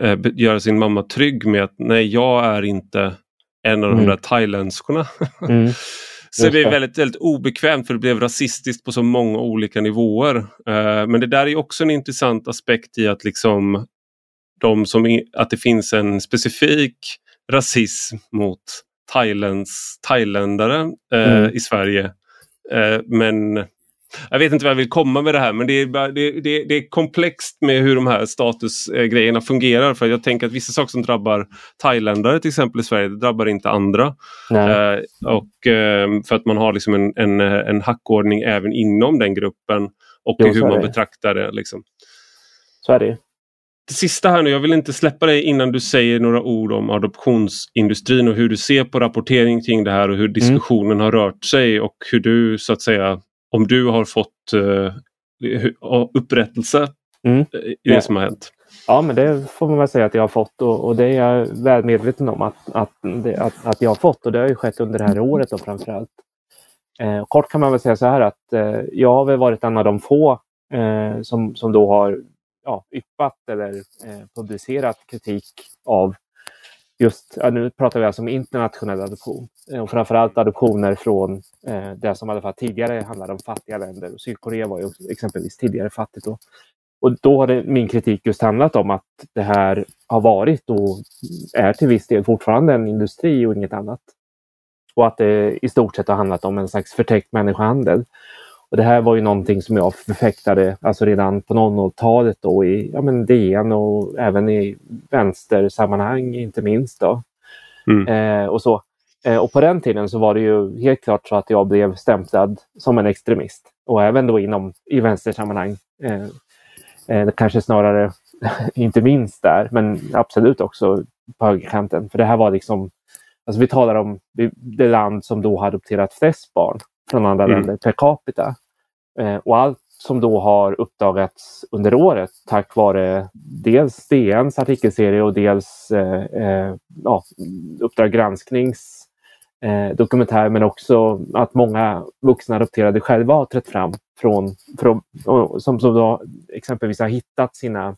eh, göra sin mamma trygg med att nej, jag är inte en av mm. de där thailändskorna. Mm. så det blev väldigt, väldigt obekvämt för det blev rasistiskt på så många olika nivåer. Uh, men det där är också en intressant aspekt i att liksom de som, att det finns en specifik rasism mot Thailands, thailändare eh, mm. i Sverige. Eh, men jag vet inte vad jag vill komma med det här men det är, det, det, det är komplext med hur de här statusgrejerna fungerar. För jag tänker att vissa saker som drabbar thailändare till exempel i Sverige, det drabbar inte andra. Eh, och eh, För att man har liksom en, en, en hackordning även inom den gruppen och jo, hur man betraktar det. Liksom. Så är det det sista här nu, jag vill inte släppa dig innan du säger några ord om adoptionsindustrin och hur du ser på rapportering kring det här och hur mm. diskussionen mm. har rört sig och hur du så att säga, om du har fått uh, upprättelse mm. i det ja. som har hänt. Ja, men det får man väl säga att jag har fått och, och det är jag väl medveten om att, att, att, att, jag har fått och det har ju skett under det här året då framförallt. Eh, kort kan man väl säga så här att eh, jag har väl varit en av de få eh, som, som då har ja, yppat eller eh, publicerat kritik av just, ja, nu pratar vi alltså om internationell adoption eh, och framförallt adoptioner från eh, det som i alla fall tidigare handlade om fattiga länder. Sydkorea var ju exempelvis tidigare fattigt. Då. Och då har det, min kritik just handlat om att det här har varit och är till viss del fortfarande en industri och inget annat. Och att det i stort sett har handlat om en slags förtäckt människohandel. Och det här var ju någonting som jag förfäktade alltså redan på 00-talet då i ja, men DN och även i vänstersammanhang inte minst. Då. Mm. Eh, och, så. Eh, och på den tiden så var det ju helt klart så att jag blev stämplad som en extremist. Och även då inom i vänstersammanhang. Eh, eh kanske snarare inte minst där, men absolut också på högerkanten. För det här var liksom, alltså vi talar om det land som då har adopterat flest barn från andra mm. länder per capita. Eh, och allt som då har uppdagats under året tack vare dels DNs artikelserie och dels eh, eh, ja, Uppdrag gransknings eh, dokumentär men också att många vuxna adopterade själva har trätt fram från, från som, som då exempelvis har hittat sina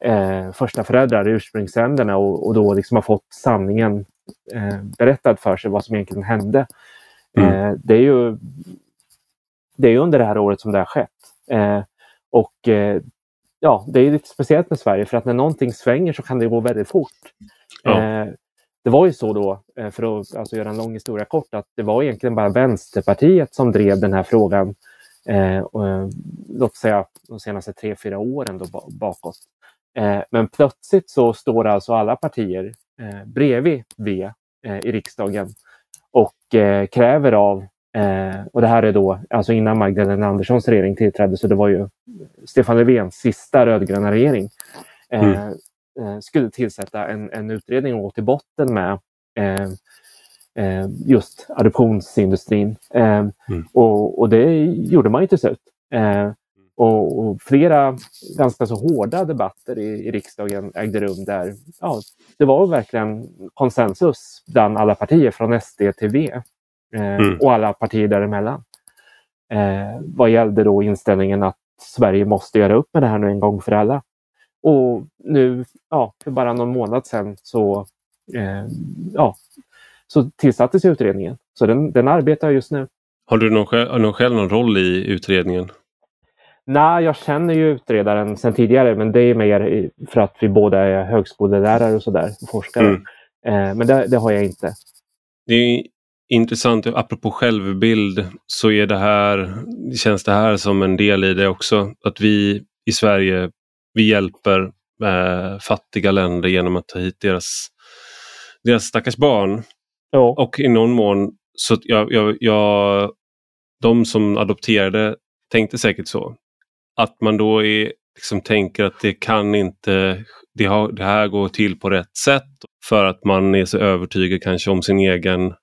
eh, första föräldrar, ursprungsländerna och, och då liksom har fått sanningen eh, berättad för sig, vad som egentligen hände. Mm. Eh, det är ju det är under det här året som det har skett. Eh, och eh, ja, det är lite speciellt med Sverige för att när någonting svänger så kan det gå väldigt fort. Ja. Det var ju så då, för att alltså, göra en lång historia kort, att det var egentligen bara Vänsterpartiet som drev den här frågan, eh, och, låt säga de senaste tre, fyra åren då bakåt. Eh, men plötsligt så står alltså alla partier eh, bredvid V eh, i riksdagen och eh, kräver av Eh, och det här är då alltså innan Magdalena Anderssons regering tillträdde, så det var ju Stefan Löfvens sista rödgröna regering. Eh, mm. eh, skulle tillsätta en, en utredning och gå till botten med eh, eh, just adoptionsindustrin. Mm. och, och, det gjorde man ju till slut. Och, och, flera ganska så hårda debatter i, i riksdagen ägde rum där ja, det var verkligen konsensus bland alla partier från SD till V eh, mm. och alla partier däremellan. Eh, vad gällde då inställningen att Sverige måste göra upp med det här nu en gång för alla. Och nu, ja, för bara någon månad sedan så, eh, ja, så tillsattes utredningen. Så den, den arbetar just nu. Har du någon, själv någon roll i utredningen? Nej, jag känner ju utredaren sedan tidigare, men det är mer för att vi båda är högskolelärare och sådär, forskare. Mm. Eh, men det, det, har jag inte. Det är intressant, apropå självbild, så är det här, känns det här som en del i det också. Att vi i Sverige, vi hjälper eh, fattiga länder genom att ta hit deras, deras stackars barn. Ja. Och i någon mån, så jag, jag, jag, de som adopterade tänkte säkert så. Att man då är, liksom tänker att det kan inte, det, har, det här går till på rätt sätt för att man är så övertygad kanske om sin egen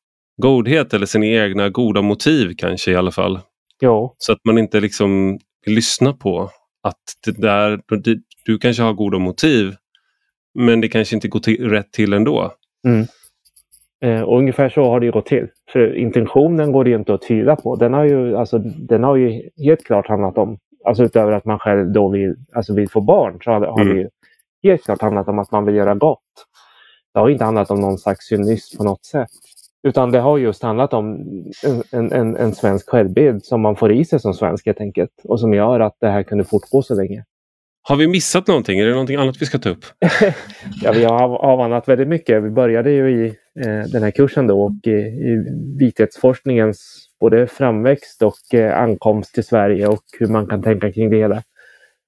godhet eller sina egna goda motiv kanske i alla fall. Ja. Så att man inte liksom lyssnar på att det där, du, du kanske har goda motiv men det kanske inte går till, rätt till ändå. Mm. Eh, och ungefär så har det gått till. För intentionen går det inte att tvivla på. Den har ju, alltså, den har ju helt klart handlat om, alltså utöver att man själv då vill, alltså vill få barn, så har, har mm. det helt klart handlat om att man vill göra gott. Det har inte handlat om någon slags cynism på något sätt. Utan det har just handlat om en, en, en svensk självbild som man får i sig som svensk helt enkelt. Och som gör att det här kunde fortgå så länge. Har vi missat någonting? Är det någonting annat vi ska ta upp? ja, vi har avhandlat väldigt mycket. Vi började ju i eh, den här kursen då och i, i vithetsforskningens både framväxt och eh, ankomst till Sverige och hur man kan tänka kring det hela.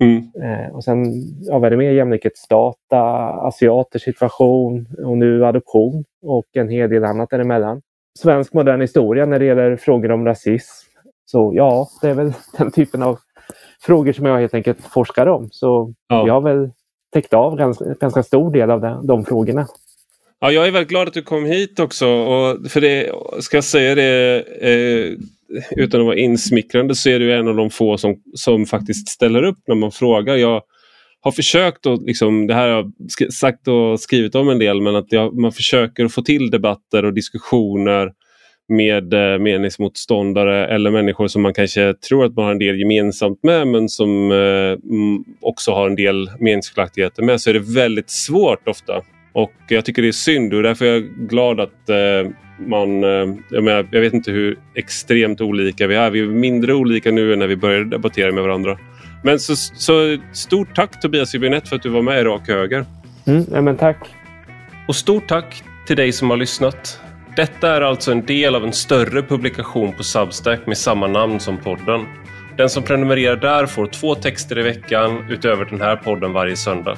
Mm. Eh, och sen ja, vad är det mer? Jämlikhetsdata, asiaters situation och nu adoption och en hel del annat däremellan. Svensk modern historia när det gäller frågor om rasism. Så ja, det är väl den typen av frågor som jag helt enkelt forskar om. Så ja. jag har väl täckt av ganska, ganska stor del av de, de frågorna. Ja, jag är väldigt glad att du kom hit också. Och för det, ska jag säga det, eh, utan att vara insmickrande så är du en av de få som, som faktiskt ställer upp när man frågar. Jag har försökt att, liksom, det här har jag sagt och skrivit om en del, men att jag, man försöker få till debatter och diskussioner med eh, meningsmotståndare eller människor som man kanske tror att man har en del gemensamt med men som eh, också har en del meningsskiljaktigheter med så är det väldigt svårt ofta. Och jag tycker det är synd och därför är jag glad att eh, man... Eh, jag, menar, jag vet inte hur extremt olika vi är. Vi är mindre olika nu än när vi började debattera med varandra. Men så, så stort tack Tobias Hübinette för att du var med i Rak Höger. Mm, ja, men tack. Och stort tack till dig som har lyssnat. Detta är alltså en del av en större publikation på Substack med samma namn som podden. Den som prenumererar där får två texter i veckan utöver den här podden varje söndag.